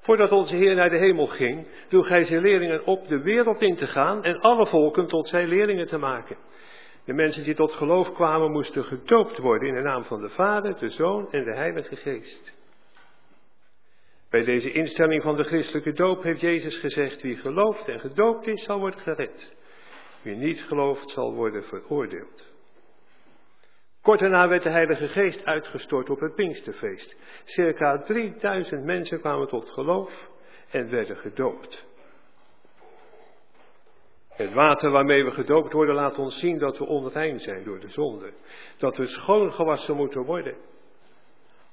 Voordat onze Heer naar de hemel ging, droeg hij zijn leerlingen op de wereld in te gaan en alle volken tot zijn leerlingen te maken. De mensen die tot geloof kwamen moesten gedoopt worden in de naam van de Vader, de Zoon en de Heilige Geest. Bij deze instelling van de christelijke doop heeft Jezus gezegd, wie gelooft en gedoopt is, zal worden gered. Wie niet gelooft, zal worden veroordeeld. Kort daarna werd de Heilige Geest uitgestort op het Pinksterfeest. Circa 3000 mensen kwamen tot geloof en werden gedoopt. Het water waarmee we gedoopt worden laat ons zien dat we onrein zijn door de zonde. Dat we schoongewassen moeten worden.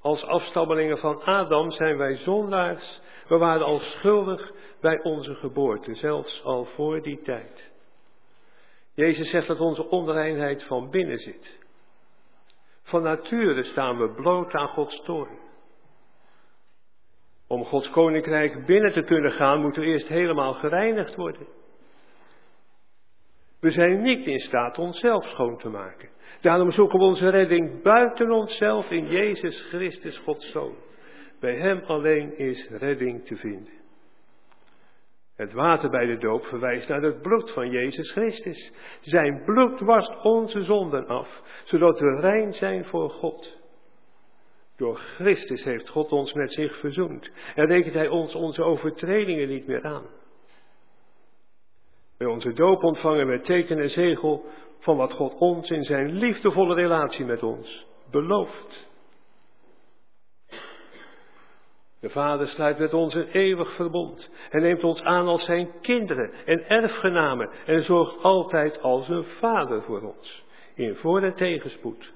Als afstammelingen van Adam zijn wij zondaars. We waren al schuldig bij onze geboorte, zelfs al voor die tijd. Jezus zegt dat onze onreinheid van binnen zit. Van nature staan we bloot aan Gods toorn. Om Gods koninkrijk binnen te kunnen gaan, moeten we eerst helemaal gereinigd worden. We zijn niet in staat onszelf schoon te maken. Daarom zoeken we onze redding buiten onszelf in Jezus Christus, Gods Zoon. Bij Hem alleen is redding te vinden. Het water bij de doop verwijst naar het bloed van Jezus Christus. Zijn bloed wast onze zonden af, zodat we rein zijn voor God. Door Christus heeft God ons met zich verzoend en rekent Hij ons onze overtredingen niet meer aan. Bij onze doop ontvangen we teken en zegel van wat God ons in zijn liefdevolle relatie met ons belooft. De Vader sluit met ons een eeuwig verbond en neemt ons aan als zijn kinderen en erfgenamen en zorgt altijd als een vader voor ons, in voor- en tegenspoed.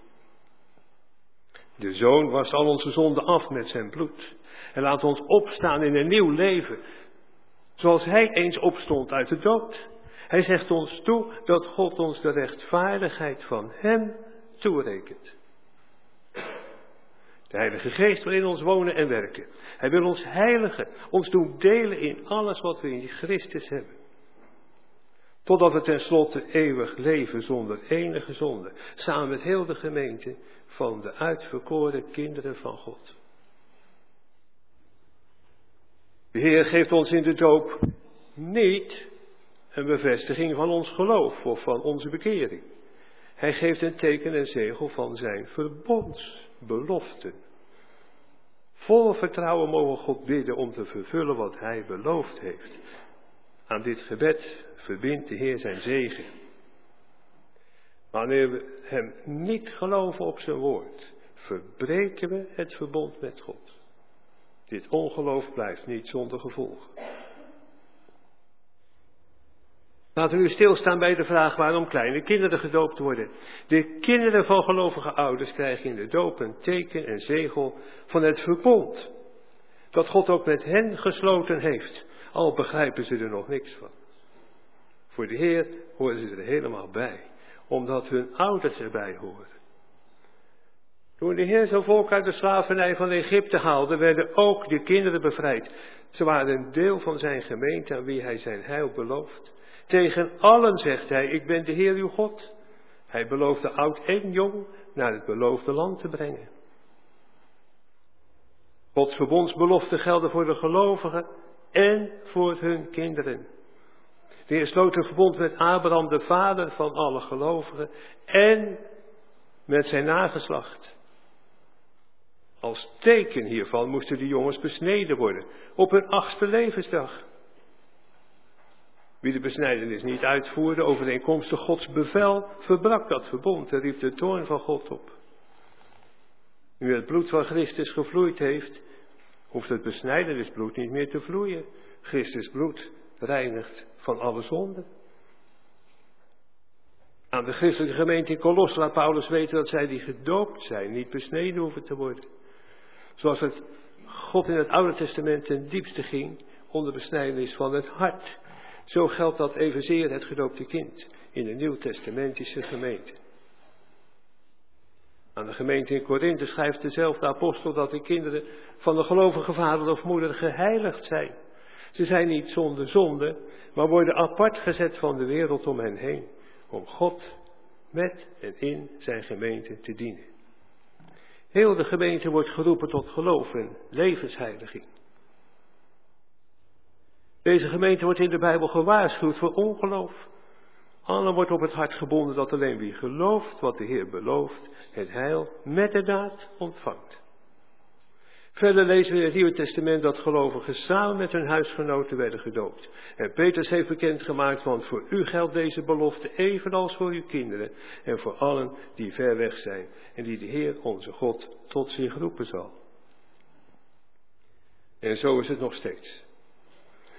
De Zoon was al onze zonden af met zijn bloed en laat ons opstaan in een nieuw leven, zoals Hij eens opstond uit de dood. Hij zegt ons toe dat God ons de rechtvaardigheid van Hem toerekent. De Heilige Geest wil in ons wonen en werken. Hij wil ons heiligen, ons doen delen in alles wat we in Christus hebben. Totdat we tenslotte eeuwig leven zonder enige zonde, samen met heel de gemeente van de uitverkoren kinderen van God. De Heer geeft ons in de doop niet een bevestiging van ons geloof of van onze bekering. Hij geeft een teken en zegel van zijn verbondsbeloften. Vol vertrouwen mogen God bidden om te vervullen wat Hij beloofd heeft. Aan dit gebed verbindt de Heer zijn zegen. Wanneer we Hem niet geloven op zijn woord, verbreken we het verbond met God. Dit ongeloof blijft niet zonder gevolgen. Laten we nu stilstaan bij de vraag waarom kleine kinderen gedoopt worden. De kinderen van gelovige ouders krijgen in de doop een teken en zegel van het verbond. Dat God ook met hen gesloten heeft, al begrijpen ze er nog niks van. Voor de Heer horen ze er helemaal bij, omdat hun ouders erbij horen. Toen de Heer zijn volk uit de slavernij van Egypte haalde, werden ook de kinderen bevrijd. Ze waren een deel van zijn gemeente aan wie hij zijn heil belooft. Tegen allen zegt hij, ik ben de Heer uw God. Hij beloofde oud en jong naar het beloofde land te brengen. Gods verbondsbeloften gelden voor de gelovigen en voor hun kinderen. De Heer sloot een verbond met Abraham, de vader van alle gelovigen, en met zijn nageslacht. Als teken hiervan moesten de jongens besneden worden op hun achtste levensdag. Wie de besnijdenis niet uitvoerde overeenkomstig Gods bevel, verbrak dat verbond en riep de toorn van God op. Nu het bloed van Christus gevloeid heeft, hoeft het besnijdenisbloed niet meer te vloeien. Christus bloed reinigt van alle zonden. Aan de christelijke gemeente in Colosse laat Paulus weten dat zij die gedoopt zijn, niet besneden hoeven te worden. Zoals het God in het Oude Testament ten diepste ging onder besnijdenis van het hart. Zo geldt dat evenzeer het gedoopte kind in de Nieuw-Testamentische gemeente. Aan de gemeente in Korinthe schrijft dezelfde apostel dat de kinderen van de gelovige vader of moeder geheiligd zijn. Ze zijn niet zonder zonde, maar worden apart gezet van de wereld om hen heen, om God met en in zijn gemeente te dienen. Heel de gemeente wordt geroepen tot geloof en levensheiliging. Deze gemeente wordt in de Bijbel gewaarschuwd voor ongeloof. Allen wordt op het hart gebonden dat alleen wie gelooft wat de Heer belooft, het heil met de daad ontvangt. Verder lezen we in het Nieuwe Testament dat gelovigen samen met hun huisgenoten werden gedoopt. En Petrus heeft bekendgemaakt, want voor u geldt deze belofte evenals voor uw kinderen en voor allen die ver weg zijn en die de Heer onze God tot zich roepen zal. En zo is het nog steeds.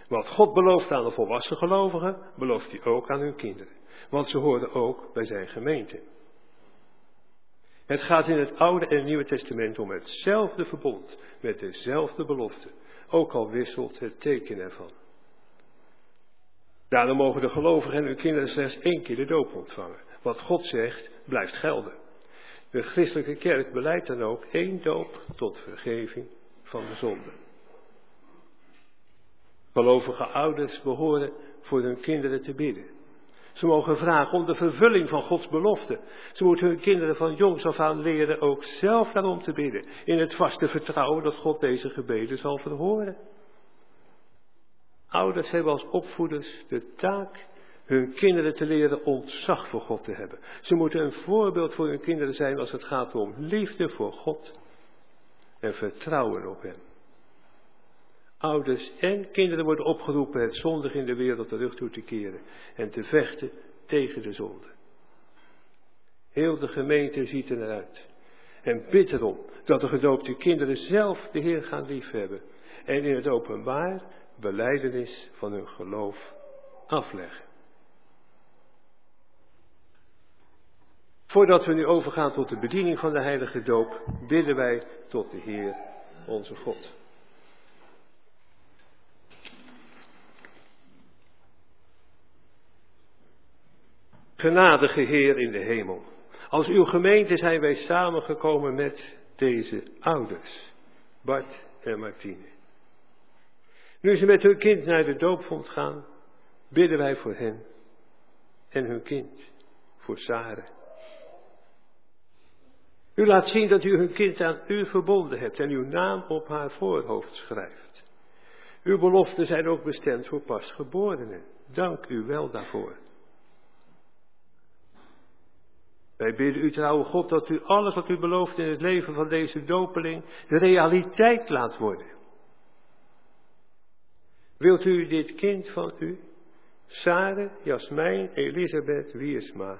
Wat God belooft aan de volwassen gelovigen, belooft hij ook aan hun kinderen. Want ze horen ook bij zijn gemeente. Het gaat in het Oude en Nieuwe Testament om hetzelfde verbond, met dezelfde belofte, ook al wisselt het teken ervan. Daarom mogen de gelovigen en hun kinderen slechts één keer de doop ontvangen. Wat God zegt, blijft gelden. De christelijke kerk beleidt dan ook één doop tot vergeving van de zonde. Gelovige ouders behoren voor hun kinderen te bidden. Ze mogen vragen om de vervulling van Gods belofte. Ze moeten hun kinderen van jongs af aan leren ook zelf daarom te bidden. In het vaste vertrouwen dat God deze gebeden zal verhoren. Ouders hebben als opvoeders de taak hun kinderen te leren ontzag voor God te hebben. Ze moeten een voorbeeld voor hun kinderen zijn als het gaat om liefde voor God en vertrouwen op Hem. Ouders en kinderen worden opgeroepen het zondig in de wereld terug toe te keren en te vechten tegen de zonde. Heel de gemeente ziet eruit en bidt erom dat de gedoopte kinderen zelf de Heer gaan liefhebben en in het openbaar beleidenis van hun geloof afleggen. Voordat we nu overgaan tot de bediening van de heilige doop, bidden wij tot de Heer onze God. Genadige Heer in de hemel, als uw gemeente zijn wij samengekomen met deze ouders, Bart en Martine. Nu ze met hun kind naar de doopvond gaan, bidden wij voor hen en hun kind, voor Sarah. U laat zien dat u hun kind aan u verbonden hebt en uw naam op haar voorhoofd schrijft. Uw beloften zijn ook bestemd voor pasgeborenen. Dank u wel daarvoor. Wij bidden u trouwe God dat u alles wat u belooft in het leven van deze dopeling de realiteit laat worden. Wilt u dit kind van u, Sarah, Jasmijn, Elisabeth, Wiersma,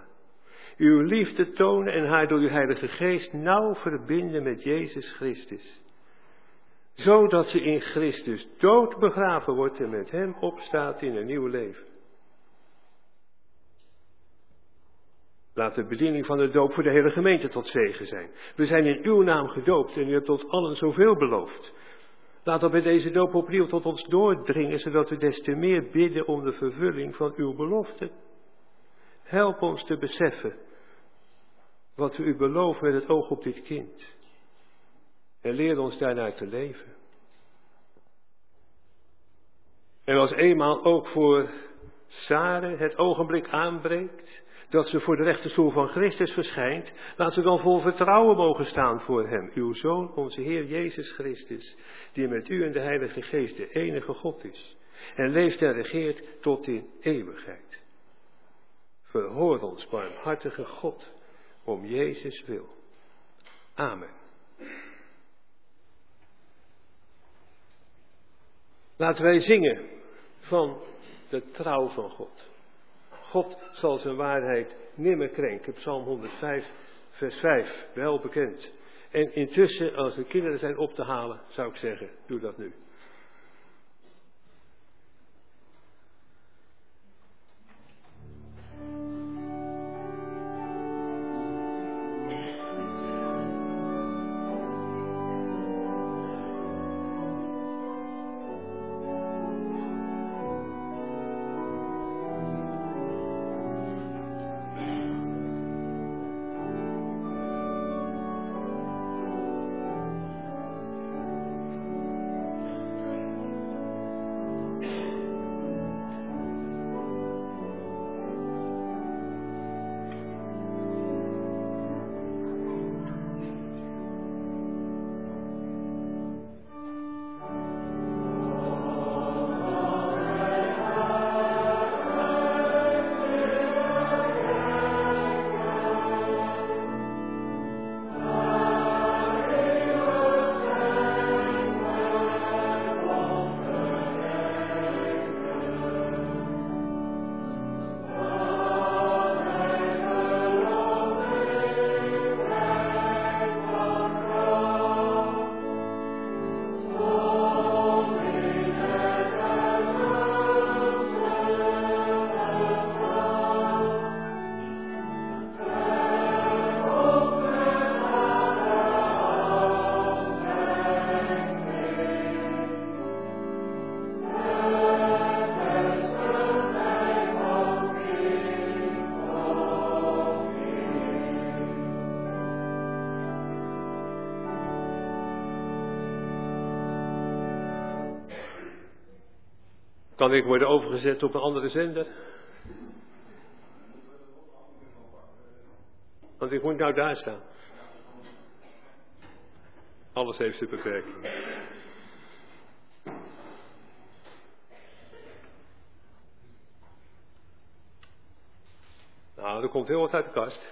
uw liefde tonen en haar door uw Heilige Geest nauw verbinden met Jezus Christus, zodat ze in Christus dood begraven wordt en met Hem opstaat in een nieuw leven. Laat de bediening van de doop voor de hele gemeente tot zegen zijn. We zijn in uw naam gedoopt en u hebt tot allen zoveel beloofd. Laat dat bij deze doop opnieuw tot ons doordringen, zodat we des te meer bidden om de vervulling van uw belofte. Help ons te beseffen wat we u beloven met het oog op dit kind. En leer ons daarnaar te leven. En als eenmaal ook voor Sare het ogenblik aanbreekt, dat ze voor de rechterstoel van Christus verschijnt, laat ze dan vol vertrouwen mogen staan voor Hem, uw Zoon, onze Heer Jezus Christus, die met u en de Heilige Geest de enige God is, en leeft en regeert tot in eeuwigheid. Verhoor ons, barmhartige God, om Jezus wil. Amen. Laten wij zingen van de trouw van God. God zal zijn waarheid nimmer krenken. Psalm 105, vers 5, wel bekend. En intussen, als de kinderen zijn op te halen, zou ik zeggen, doe dat nu. Kan ik worden overgezet op een andere zender? Want ik moet nou daar staan. Alles heeft zijn beperking. Nou, er komt heel wat uit de kast.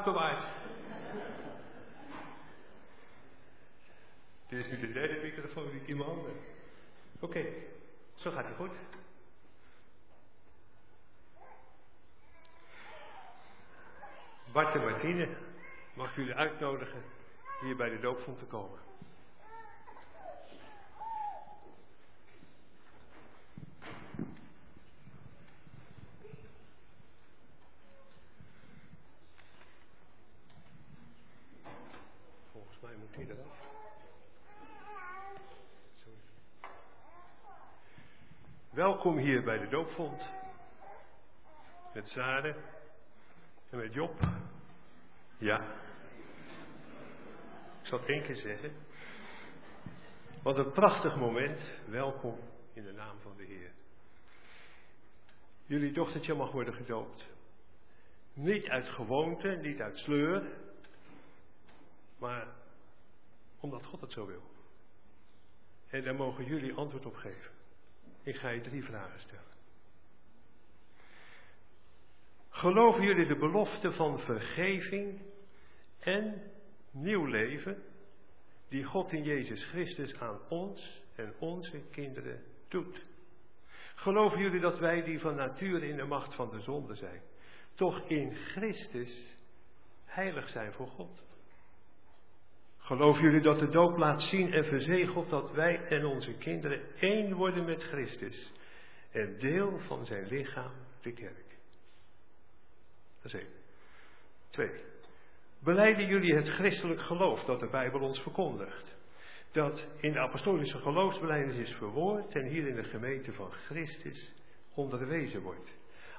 Bewaard. Dit is nu de derde microfoon die ik in mijn handen. Oké, zo gaat het goed. Bart en Martine, mag jullie uitnodigen hier bij de doopvond te komen. Volgens mij moet hij eraf. Zo. Welkom hier bij de doopvond. Met Zare en met Job. Ja. Ik zal het één keer zeggen. Wat een prachtig moment. Welkom in de naam van de Heer. Jullie dochtertje mag worden gedoopt. Niet uit gewoonte, niet uit sleur, maar omdat God het zo wil. En daar mogen jullie antwoord op geven. Ik ga je drie vragen stellen. Geloven jullie de belofte van vergeving en nieuw leven die God in Jezus Christus aan ons en onze kinderen doet? Geloven jullie dat wij die van nature in de macht van de zonde zijn, toch in Christus heilig zijn voor God? Geloven jullie dat de doop laat zien en verzegelt dat wij en onze kinderen één worden met Christus en deel van zijn lichaam, de kerk? Dat is één. Twee. Beleiden jullie het christelijk geloof dat de Bijbel ons verkondigt? Dat in de apostolische geloofsbelijdenis is verwoord en hier in de gemeente van Christus onderwezen wordt.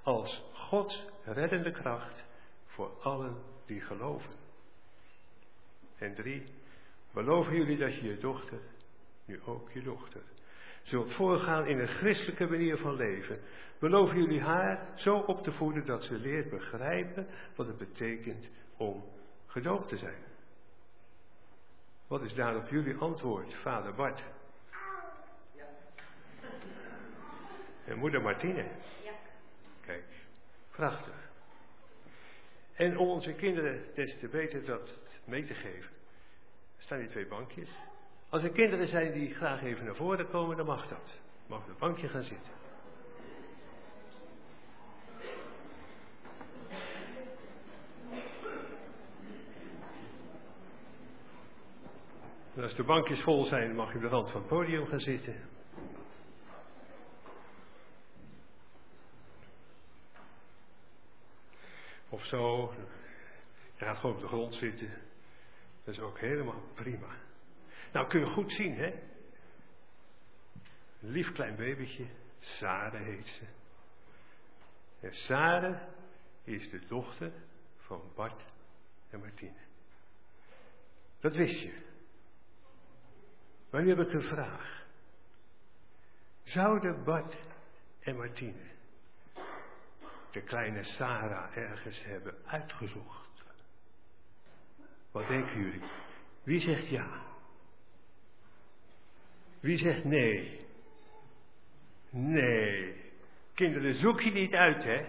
Als Gods reddende kracht voor allen die geloven. En drie, beloven jullie dat je je dochter, nu ook je dochter, zult voorgaan in een christelijke manier van leven. Beloven jullie haar zo op te voeden dat ze leert begrijpen wat het betekent om gedoopt te zijn. Wat is daarop jullie antwoord, vader Bart? Ja. En moeder Martine? Ja. Kijk, prachtig. En om onze kinderen des te beter dat mee te geven, staan die twee bankjes. Als er kinderen zijn die graag even naar voren komen, dan mag dat. Mag op het bankje gaan zitten. En als de bankjes vol zijn, mag je op de rand van het podium gaan zitten. of zo. Je gaat gewoon op de grond zitten. Dat is ook helemaal prima. Nou kun je goed zien, hè? Lief klein babytje, Sare heet ze. En Sare is de dochter van Bart en Martine. Dat wist je. Maar nu heb ik een vraag. Zouden Bart en Martine de kleine Sarah ergens hebben uitgezocht? Wat denken jullie? Wie zegt ja? Wie zegt nee? Nee. Kinderen zoek je niet uit, hè?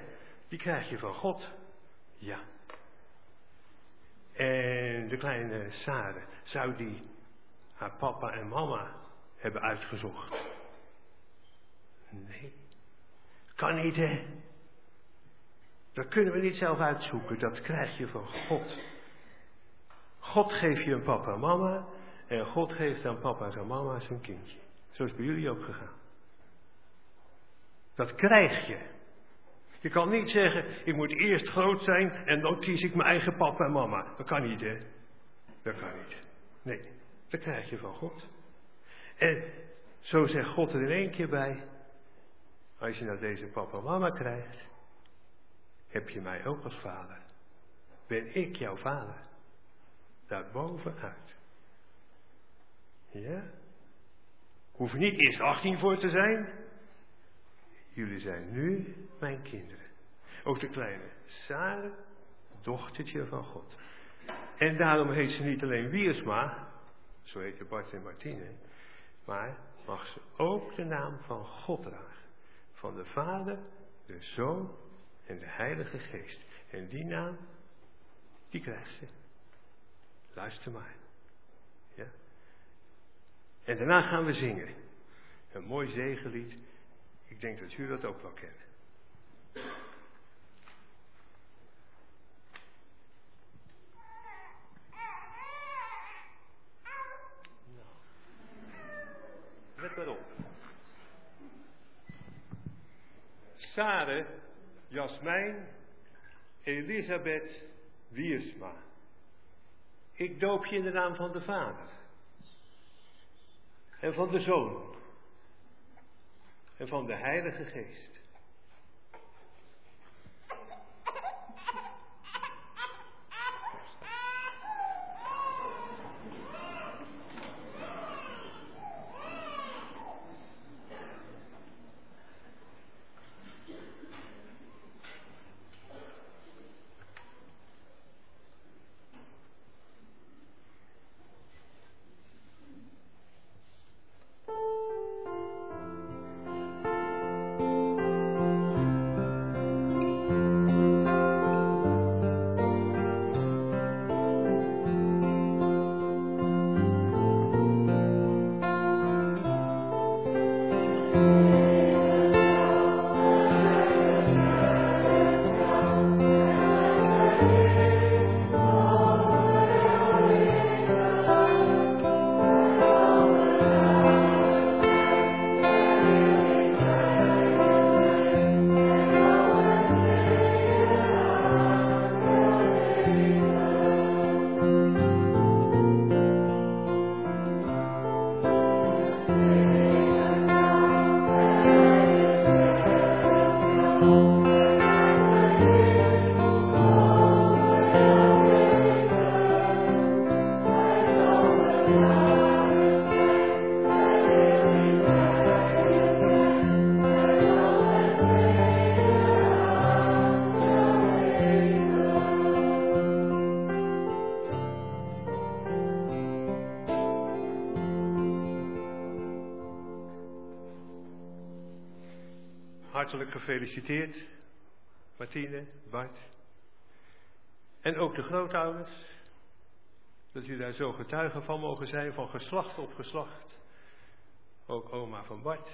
Die krijg je van God. Ja. En de kleine Sarah, zou die haar papa en mama hebben uitgezocht? Nee. Kan niet, hè? Dat kunnen we niet zelf uitzoeken, dat krijg je van God. God geeft je een papa en mama en God geeft aan papa en mama zijn kindje. Zo is bij jullie ook gegaan. Dat krijg je. Je kan niet zeggen, ik moet eerst groot zijn en dan kies ik mijn eigen papa en mama. Dat kan niet, hè? Dat kan niet. Nee, dat krijg je van God. En zo zegt God er in één keer bij, als je nou deze papa en mama krijgt, heb je mij ook als vader. Ben ik jouw vader? Daarbovenuit. Ja? Hoef je niet eerst 18 voor te zijn. Jullie zijn nu mijn kinderen. Ook de kleine Sarah, dochtertje van God. En daarom heet ze niet alleen Wiersma, zo heet Bart en Martine, maar mag ze ook de naam van God dragen. Van de Vader, de Zoon en de Heilige Geest. En die naam, die krijgt ze. Luister maar. En daarna gaan we zingen. Een mooi zegenlied. Ik denk dat u dat ook wel. Nou, let maar op. Sare, Jasmijn, Elisabeth, Wiersma. Ik doop je in de naam van de Vader. En van de Zoon. En van de Heilige Geest. Hartelijk gefeliciteerd, Martine, Bart. En ook de grootouders, dat jullie daar zo getuigen van mogen zijn, van geslacht op geslacht. Ook oma van Bart,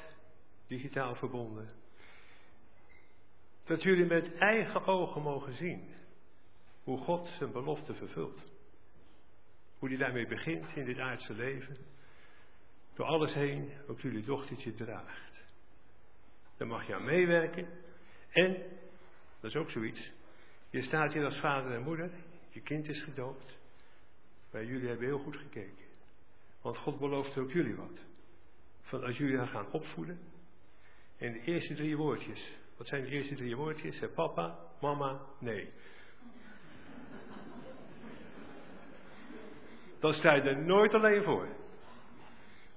digitaal verbonden. Dat jullie met eigen ogen mogen zien hoe God zijn belofte vervult. Hoe hij daarmee begint in dit aardse leven. Door alles heen ook jullie dochtertje draagt. Daar mag je aan meewerken. En, dat is ook zoiets, Je staat hier als vader en moeder, je kind is gedoopt, maar jullie hebben heel goed gekeken. Want God belooft ook jullie wat. Van als jullie haar gaan opvoeden, en de eerste drie woordjes, wat zijn de eerste drie woordjes? Papa, mama, nee. [LAUGHS] Dan sta je er nooit alleen voor.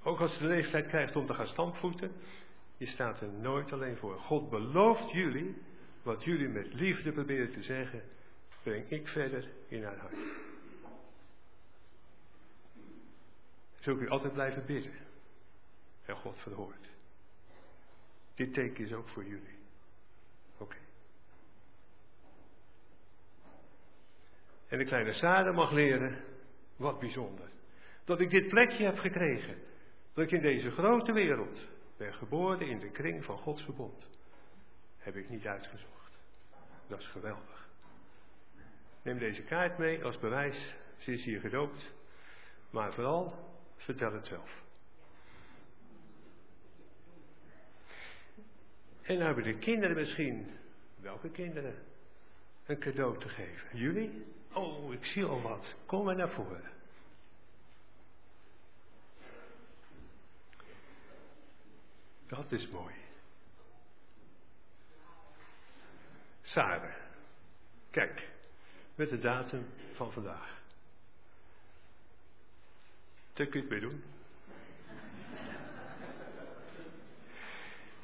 Ook als je de leeftijd krijgt om te gaan stampvoeten, je staat er nooit alleen voor. God belooft jullie, wat jullie met liefde proberen te zeggen, breng ik verder in haar hart. Zult u altijd blijven bidden. En God verhoort. Dit teken is ook voor jullie. Oké. En de kleine Sarah mag leren, wat bijzonder. Dat ik dit plekje heb gekregen. Dat ik in deze grote wereld ben geboren in de kring van Gods verbond. Heb ik niet uitgezocht. Dat is geweldig. Neem deze kaart mee als bewijs. Ze is hier gedoopt. Maar vooral, vertel het zelf. En nou hebben de kinderen misschien, welke kinderen, een cadeau te geven. Jullie? Oh, ik zie al wat. Kom maar naar voren. Dat is mooi. Sarah. Kijk, met de datum van vandaag. Daar kun het mee doen.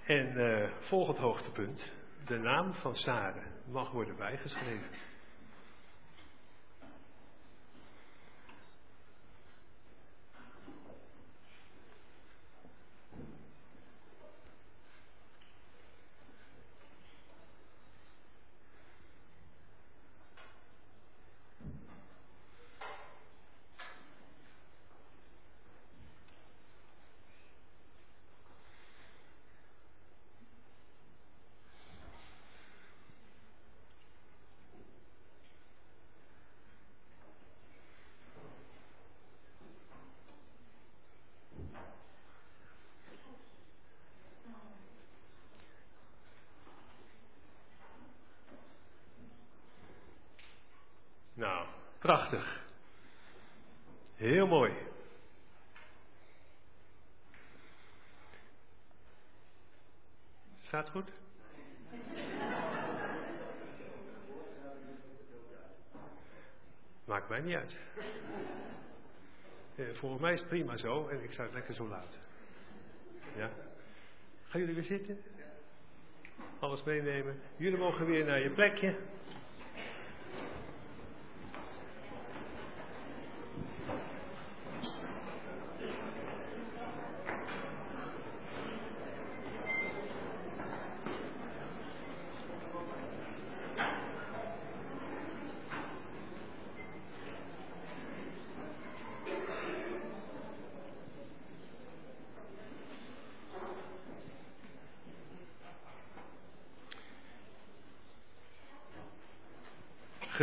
En uh, volgend hoogtepunt. De naam van Sarah mag worden bijgeschreven. Prachtig. Heel mooi. Staat goed? Maakt mij niet uit. Eh, volgens mij is het prima zo en ik zou het lekker zo laten. Ja? Gaan jullie weer zitten? Alles meenemen. Jullie mogen weer naar je plekje.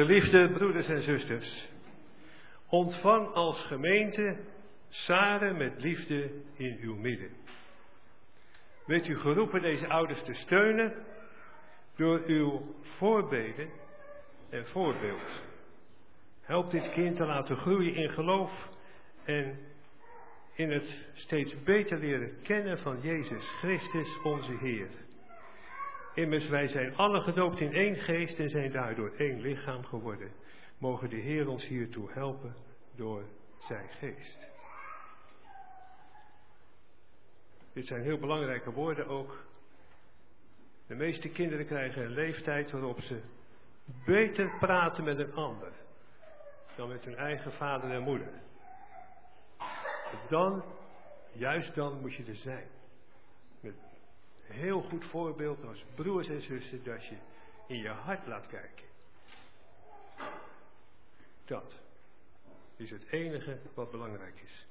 Geliefde broeders en zusters, ontvang als gemeente Saren met liefde in uw midden. Weet u geroepen deze ouders te steunen door uw voorbeden en voorbeeld. Help dit kind te laten groeien in geloof en in het steeds beter leren kennen van Jezus Christus onze Heer. Immers, wij zijn alle gedoopt in één geest en zijn daardoor één lichaam geworden. Mogen de Heer ons hiertoe helpen door zijn geest. Dit zijn heel belangrijke woorden ook. De meeste kinderen krijgen een leeftijd waarop ze beter praten met een ander dan met hun eigen vader en moeder. Dan, juist dan moet je er zijn heel goed voorbeeld als broers en zussen dat je in je hart laat kijken. Dat is het enige wat belangrijk is.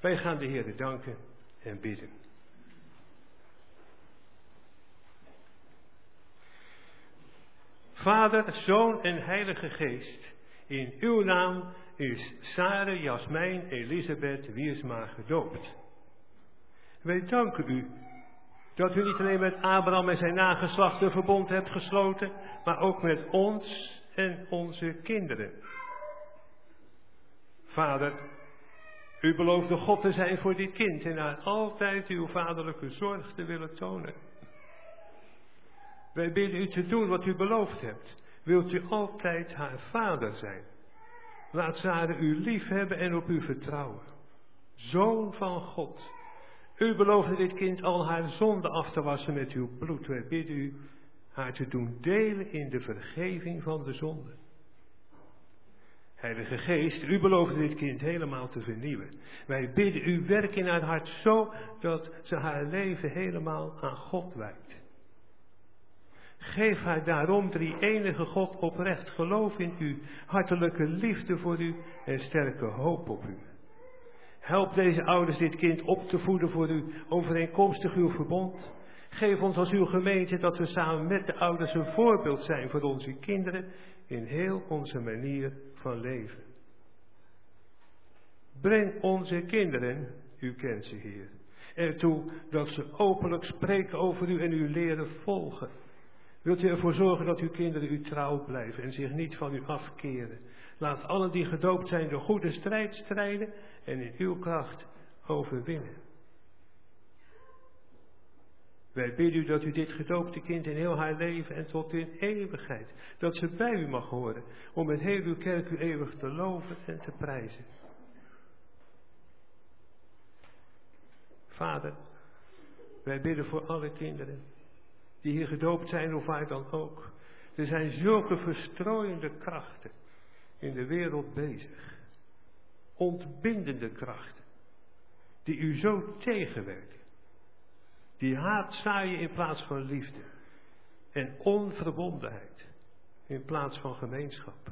Wij gaan de Heer danken en bidden. Vader, Zoon en Heilige Geest, in uw naam is Sarah Jasmijn Elisabeth Wiersma gedoopt. Wij danken u dat u niet alleen met Abraham en zijn nageslacht een verbond hebt gesloten, maar ook met ons en onze kinderen. Vader, u beloofde God te zijn voor dit kind en haar altijd uw vaderlijke zorg te willen tonen. Wij bidden u te doen wat u beloofd hebt. Wilt u altijd haar vader zijn? Laat Sarah u lief hebben en op u vertrouwen. Zoon van God. U beloofde dit kind al haar zonde af te wassen met uw bloed. Wij bidden u haar te doen delen in de vergeving van de zonde. Heilige Geest, u beloofde dit kind helemaal te vernieuwen. Wij bidden u werk in haar hart zo dat ze haar leven helemaal aan God wijdt. Geef haar daarom drie enige God oprecht geloof in u, hartelijke liefde voor u en sterke hoop op u. Help deze ouders dit kind op te voeden voor u, overeenkomstig uw verbond. Geef ons als uw gemeente dat we samen met de ouders een voorbeeld zijn voor onze kinderen in heel onze manier van leven. Breng onze kinderen, u kent ze Heer, ertoe dat ze openlijk spreken over u en u leren volgen. Wilt u ervoor zorgen dat uw kinderen u trouw blijven en zich niet van u afkeren? Laat allen die gedoopt zijn de goede strijd strijden en in uw kracht overwinnen. Wij bidden u dat u dit gedoopte kind in heel haar leven en tot in eeuwigheid, dat ze bij u mag horen, om met heel uw kerk u eeuwig te loven en te prijzen. Vader, wij bidden voor alle kinderen die hier gedoopt zijn of waar dan ook. Er zijn zulke verstrooiende krachten in de wereld bezig. Ontbindende krachten. Die u zo tegenwerken. Die haat zaaien in plaats van liefde. En onverbondenheid in plaats van gemeenschap.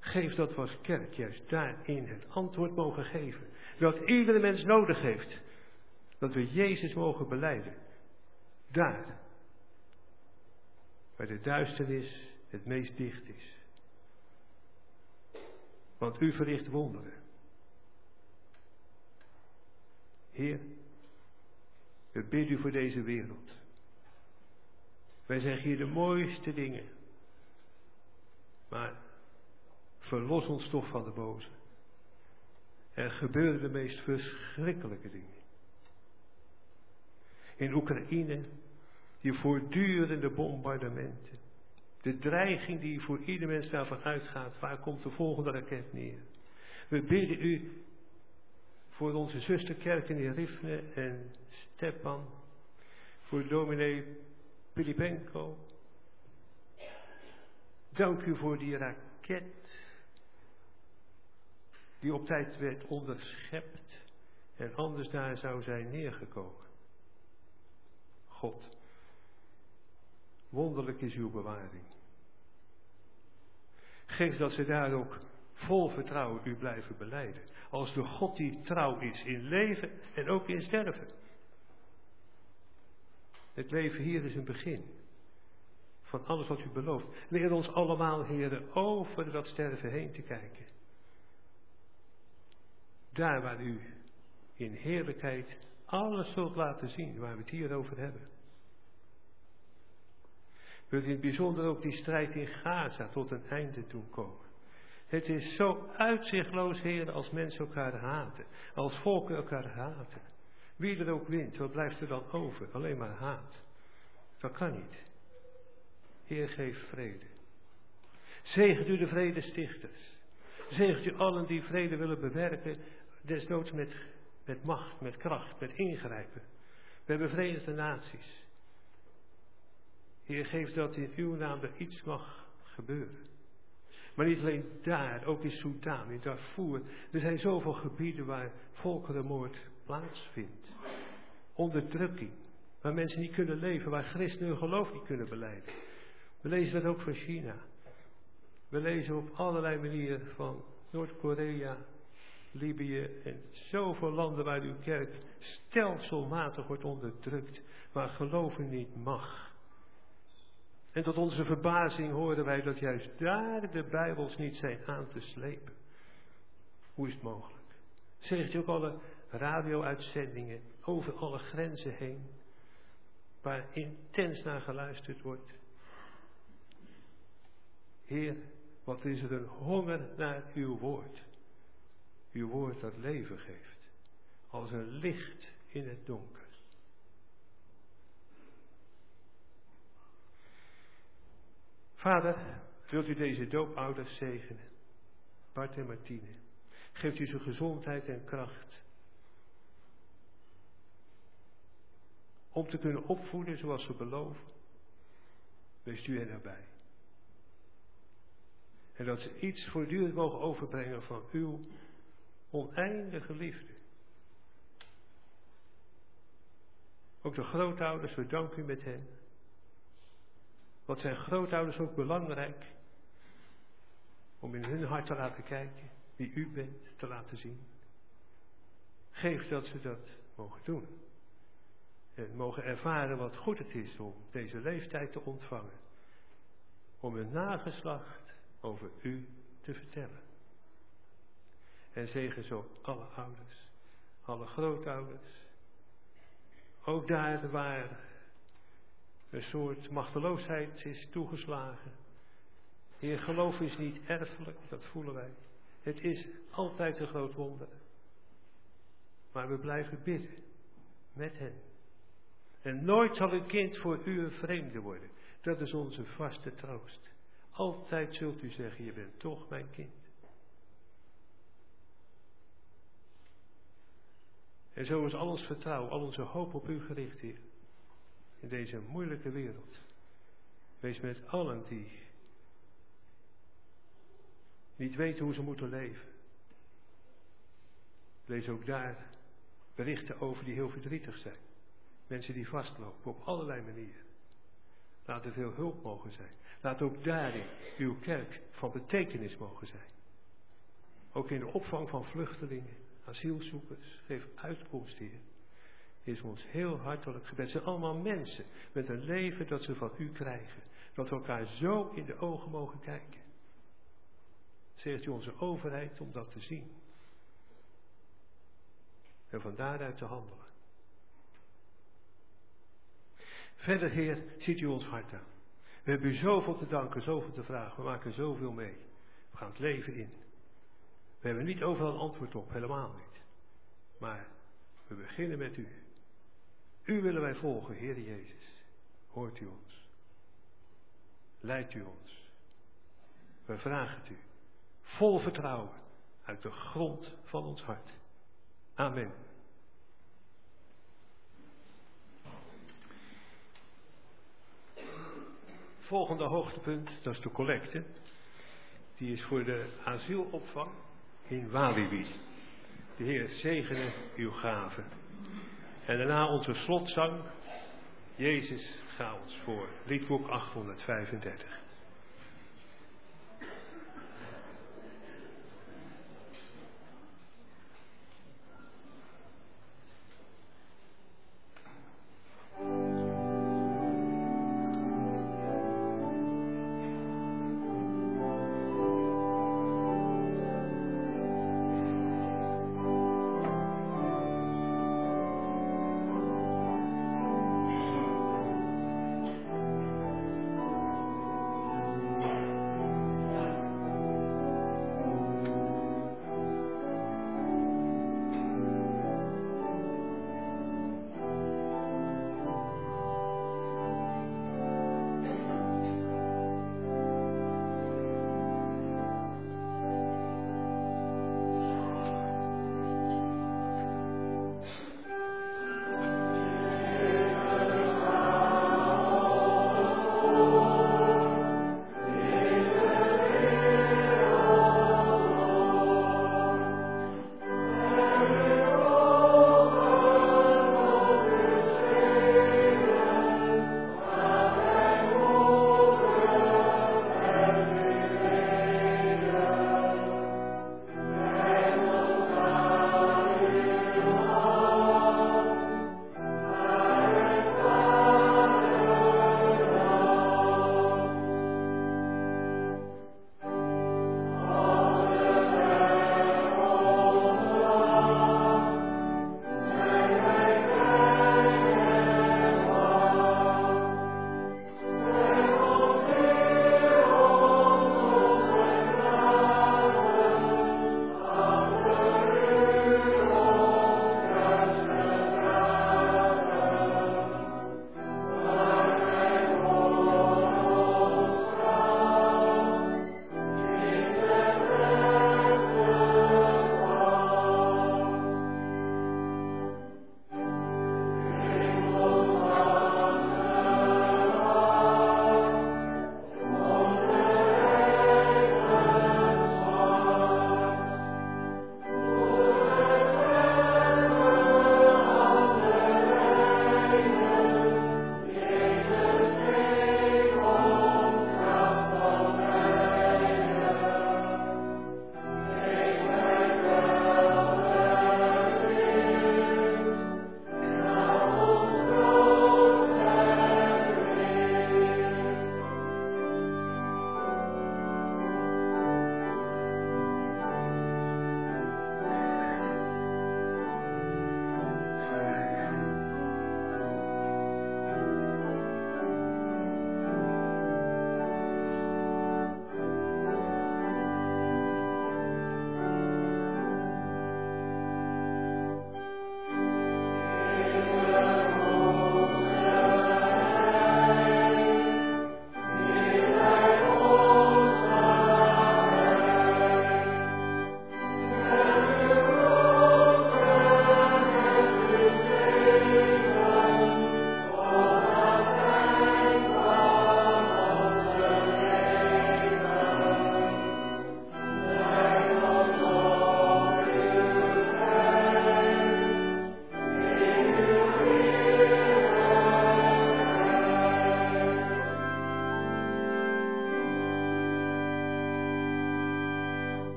Geef dat we als kerk juist daarin het antwoord mogen geven. Dat iedere mens nodig heeft. Dat we Jezus mogen beleiden. Daar. Waar de duisternis het meest dicht is. Want u verricht wonderen. Heer, we bidden u voor deze wereld. Wij zeggen hier de mooiste dingen. Maar verlos ons toch van de boze. Er gebeuren de meest verschrikkelijke dingen. In Oekraïne, die voortdurende bombardementen. De dreiging die voor ieder mens daarvan uitgaat. Waar komt de volgende raket neer? We bidden u voor onze zusterkerken in Rifne en Stepan. Voor dominee Pilipenko. Dank u voor die raket. Die op tijd werd onderschept. En anders daar zou zijn neergekomen. God. Wonderlijk is uw bewaring. Geef dat ze daar ook vol vertrouwen u blijven beleiden. Als de God die trouw is in leven en ook in sterven. Het leven hier is een begin. Van alles wat u belooft. Leer ons allemaal, heren, over dat sterven heen te kijken. Daar waar u in heerlijkheid alles zult laten zien waar we het hier over hebben. Wilt in het bijzonder ook die strijd in Gaza tot een einde doen komen. Het is zo uitzichtloos, Heer, als mensen elkaar haten. Als volken elkaar haten. Wie er ook wint, wat blijft er dan over? Alleen maar haat. Dat kan niet. Heer, geef vrede. Zegent u de vredestichters. Zegent u allen die vrede willen bewerken, desnoods met, met macht, met kracht, met ingrijpen. We hebben Verenigde Naties. Heer, geef dat in uw naam er iets mag gebeuren. Maar niet alleen daar, ook in Soudaan, in Darfur. Er zijn zoveel gebieden waar volkerenmoord plaatsvindt. Onderdrukking. Waar mensen niet kunnen leven, waar christenen hun geloof niet kunnen beleiden. We lezen dat ook van China. We lezen op allerlei manieren van Noord-Korea, Libië en zoveel landen waar uw kerk stelselmatig wordt onderdrukt, waar geloven niet mag. En tot onze verbazing horen wij dat juist daar de Bijbels niet zijn aan te slepen. Hoe is het mogelijk? Zegt u ook alle radio-uitzendingen over alle grenzen heen, waar intens naar geluisterd wordt. Heer, wat is er een honger naar uw woord. Uw woord dat leven geeft. Als een licht in het donker. Vader, wilt u deze doopouders zegenen? Bart en Martine. Geeft u ze gezondheid en kracht. Om te kunnen opvoeden zoals ze beloven. Wees u er nabij. En dat ze iets voortdurend mogen overbrengen van uw oneindige liefde. Ook de grootouders, we danken u met hen. Wat zijn grootouders ook belangrijk om in hun hart te laten kijken wie u bent, te laten zien. Geef dat ze dat mogen doen. En mogen ervaren wat goed het is om deze leeftijd te ontvangen. Om hun nageslacht over u te vertellen. En zegen zo alle ouders, alle grootouders. Ook daar waar een soort machteloosheid is toegeslagen. Heer, geloof is niet erfelijk, dat voelen wij. Het is altijd een groot wonder. Maar we blijven bidden met hen. En nooit zal een kind voor u een vreemde worden. Dat is onze vaste troost. Altijd zult u zeggen, je bent toch mijn kind. En zo is al ons vertrouwen, al onze hoop op u gericht, Heer. In deze moeilijke wereld. Wees met allen die niet weten hoe ze moeten leven. Lees ook daar berichten over die heel verdrietig zijn. Mensen die vastlopen op allerlei manieren. Laat er veel hulp mogen zijn. Laat ook daarin uw kerk van betekenis mogen zijn. Ook in de opvang van vluchtelingen, asielzoekers. Geef uitkomst, Heer. Is ons heel hartelijk gebed. Het zijn allemaal mensen met een leven dat ze van u krijgen. Dat we elkaar zo in de ogen mogen kijken. Zegt u onze overheid om dat te zien. En van daaruit te handelen. Verder, Heer, ziet u ons hart aan. We hebben u zoveel te danken, zoveel te vragen. We maken zoveel mee. We gaan het leven in. We hebben niet overal een antwoord op, helemaal niet. Maar we beginnen met u. U willen wij volgen, Heer Jezus. Hoort u ons. Leidt u ons. We vragen het u. Vol vertrouwen. Uit de grond van ons hart. Amen. Volgende hoogtepunt, dat is de collecte. Die is voor de asielopvang in Walibi. De Heer zegene uw gaven. En daarna onze slotzang. Jezus, ga ons voor. Liedboek 835.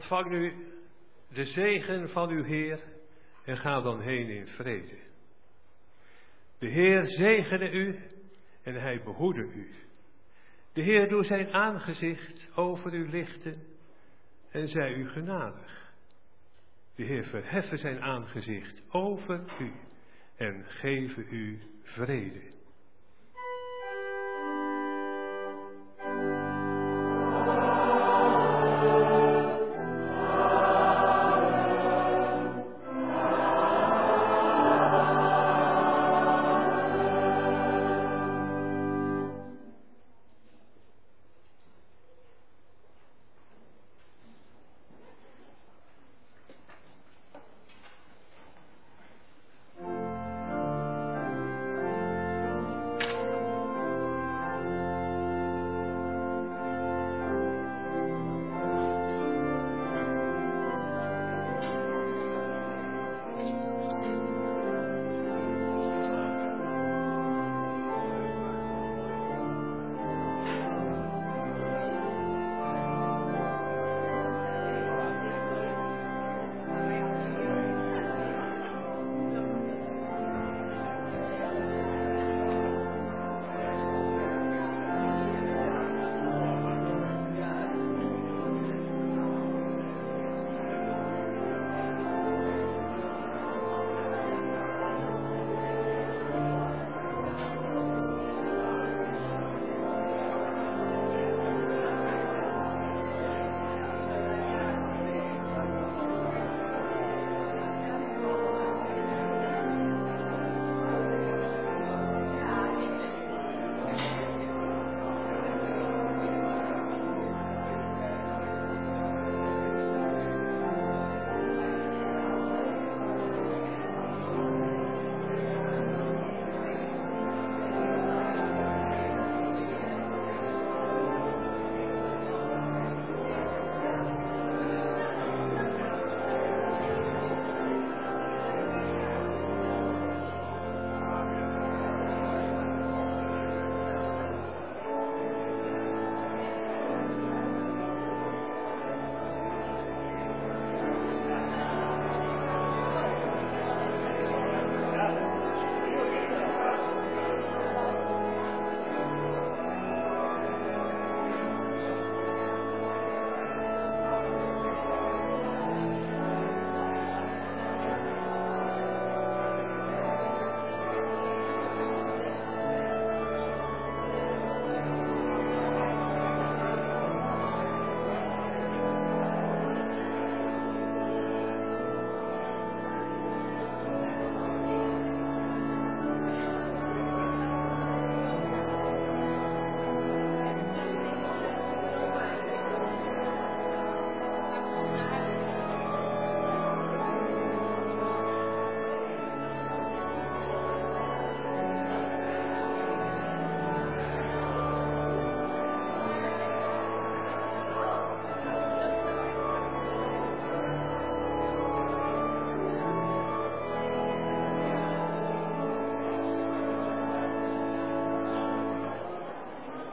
Ontvang nu de zegen van uw Heer en ga dan heen in vrede. De Heer zegene u en hij behoede u. De Heer doet zijn aangezicht over u lichten en zij u genadig. De Heer verheffen zijn aangezicht over u en geven u vrede.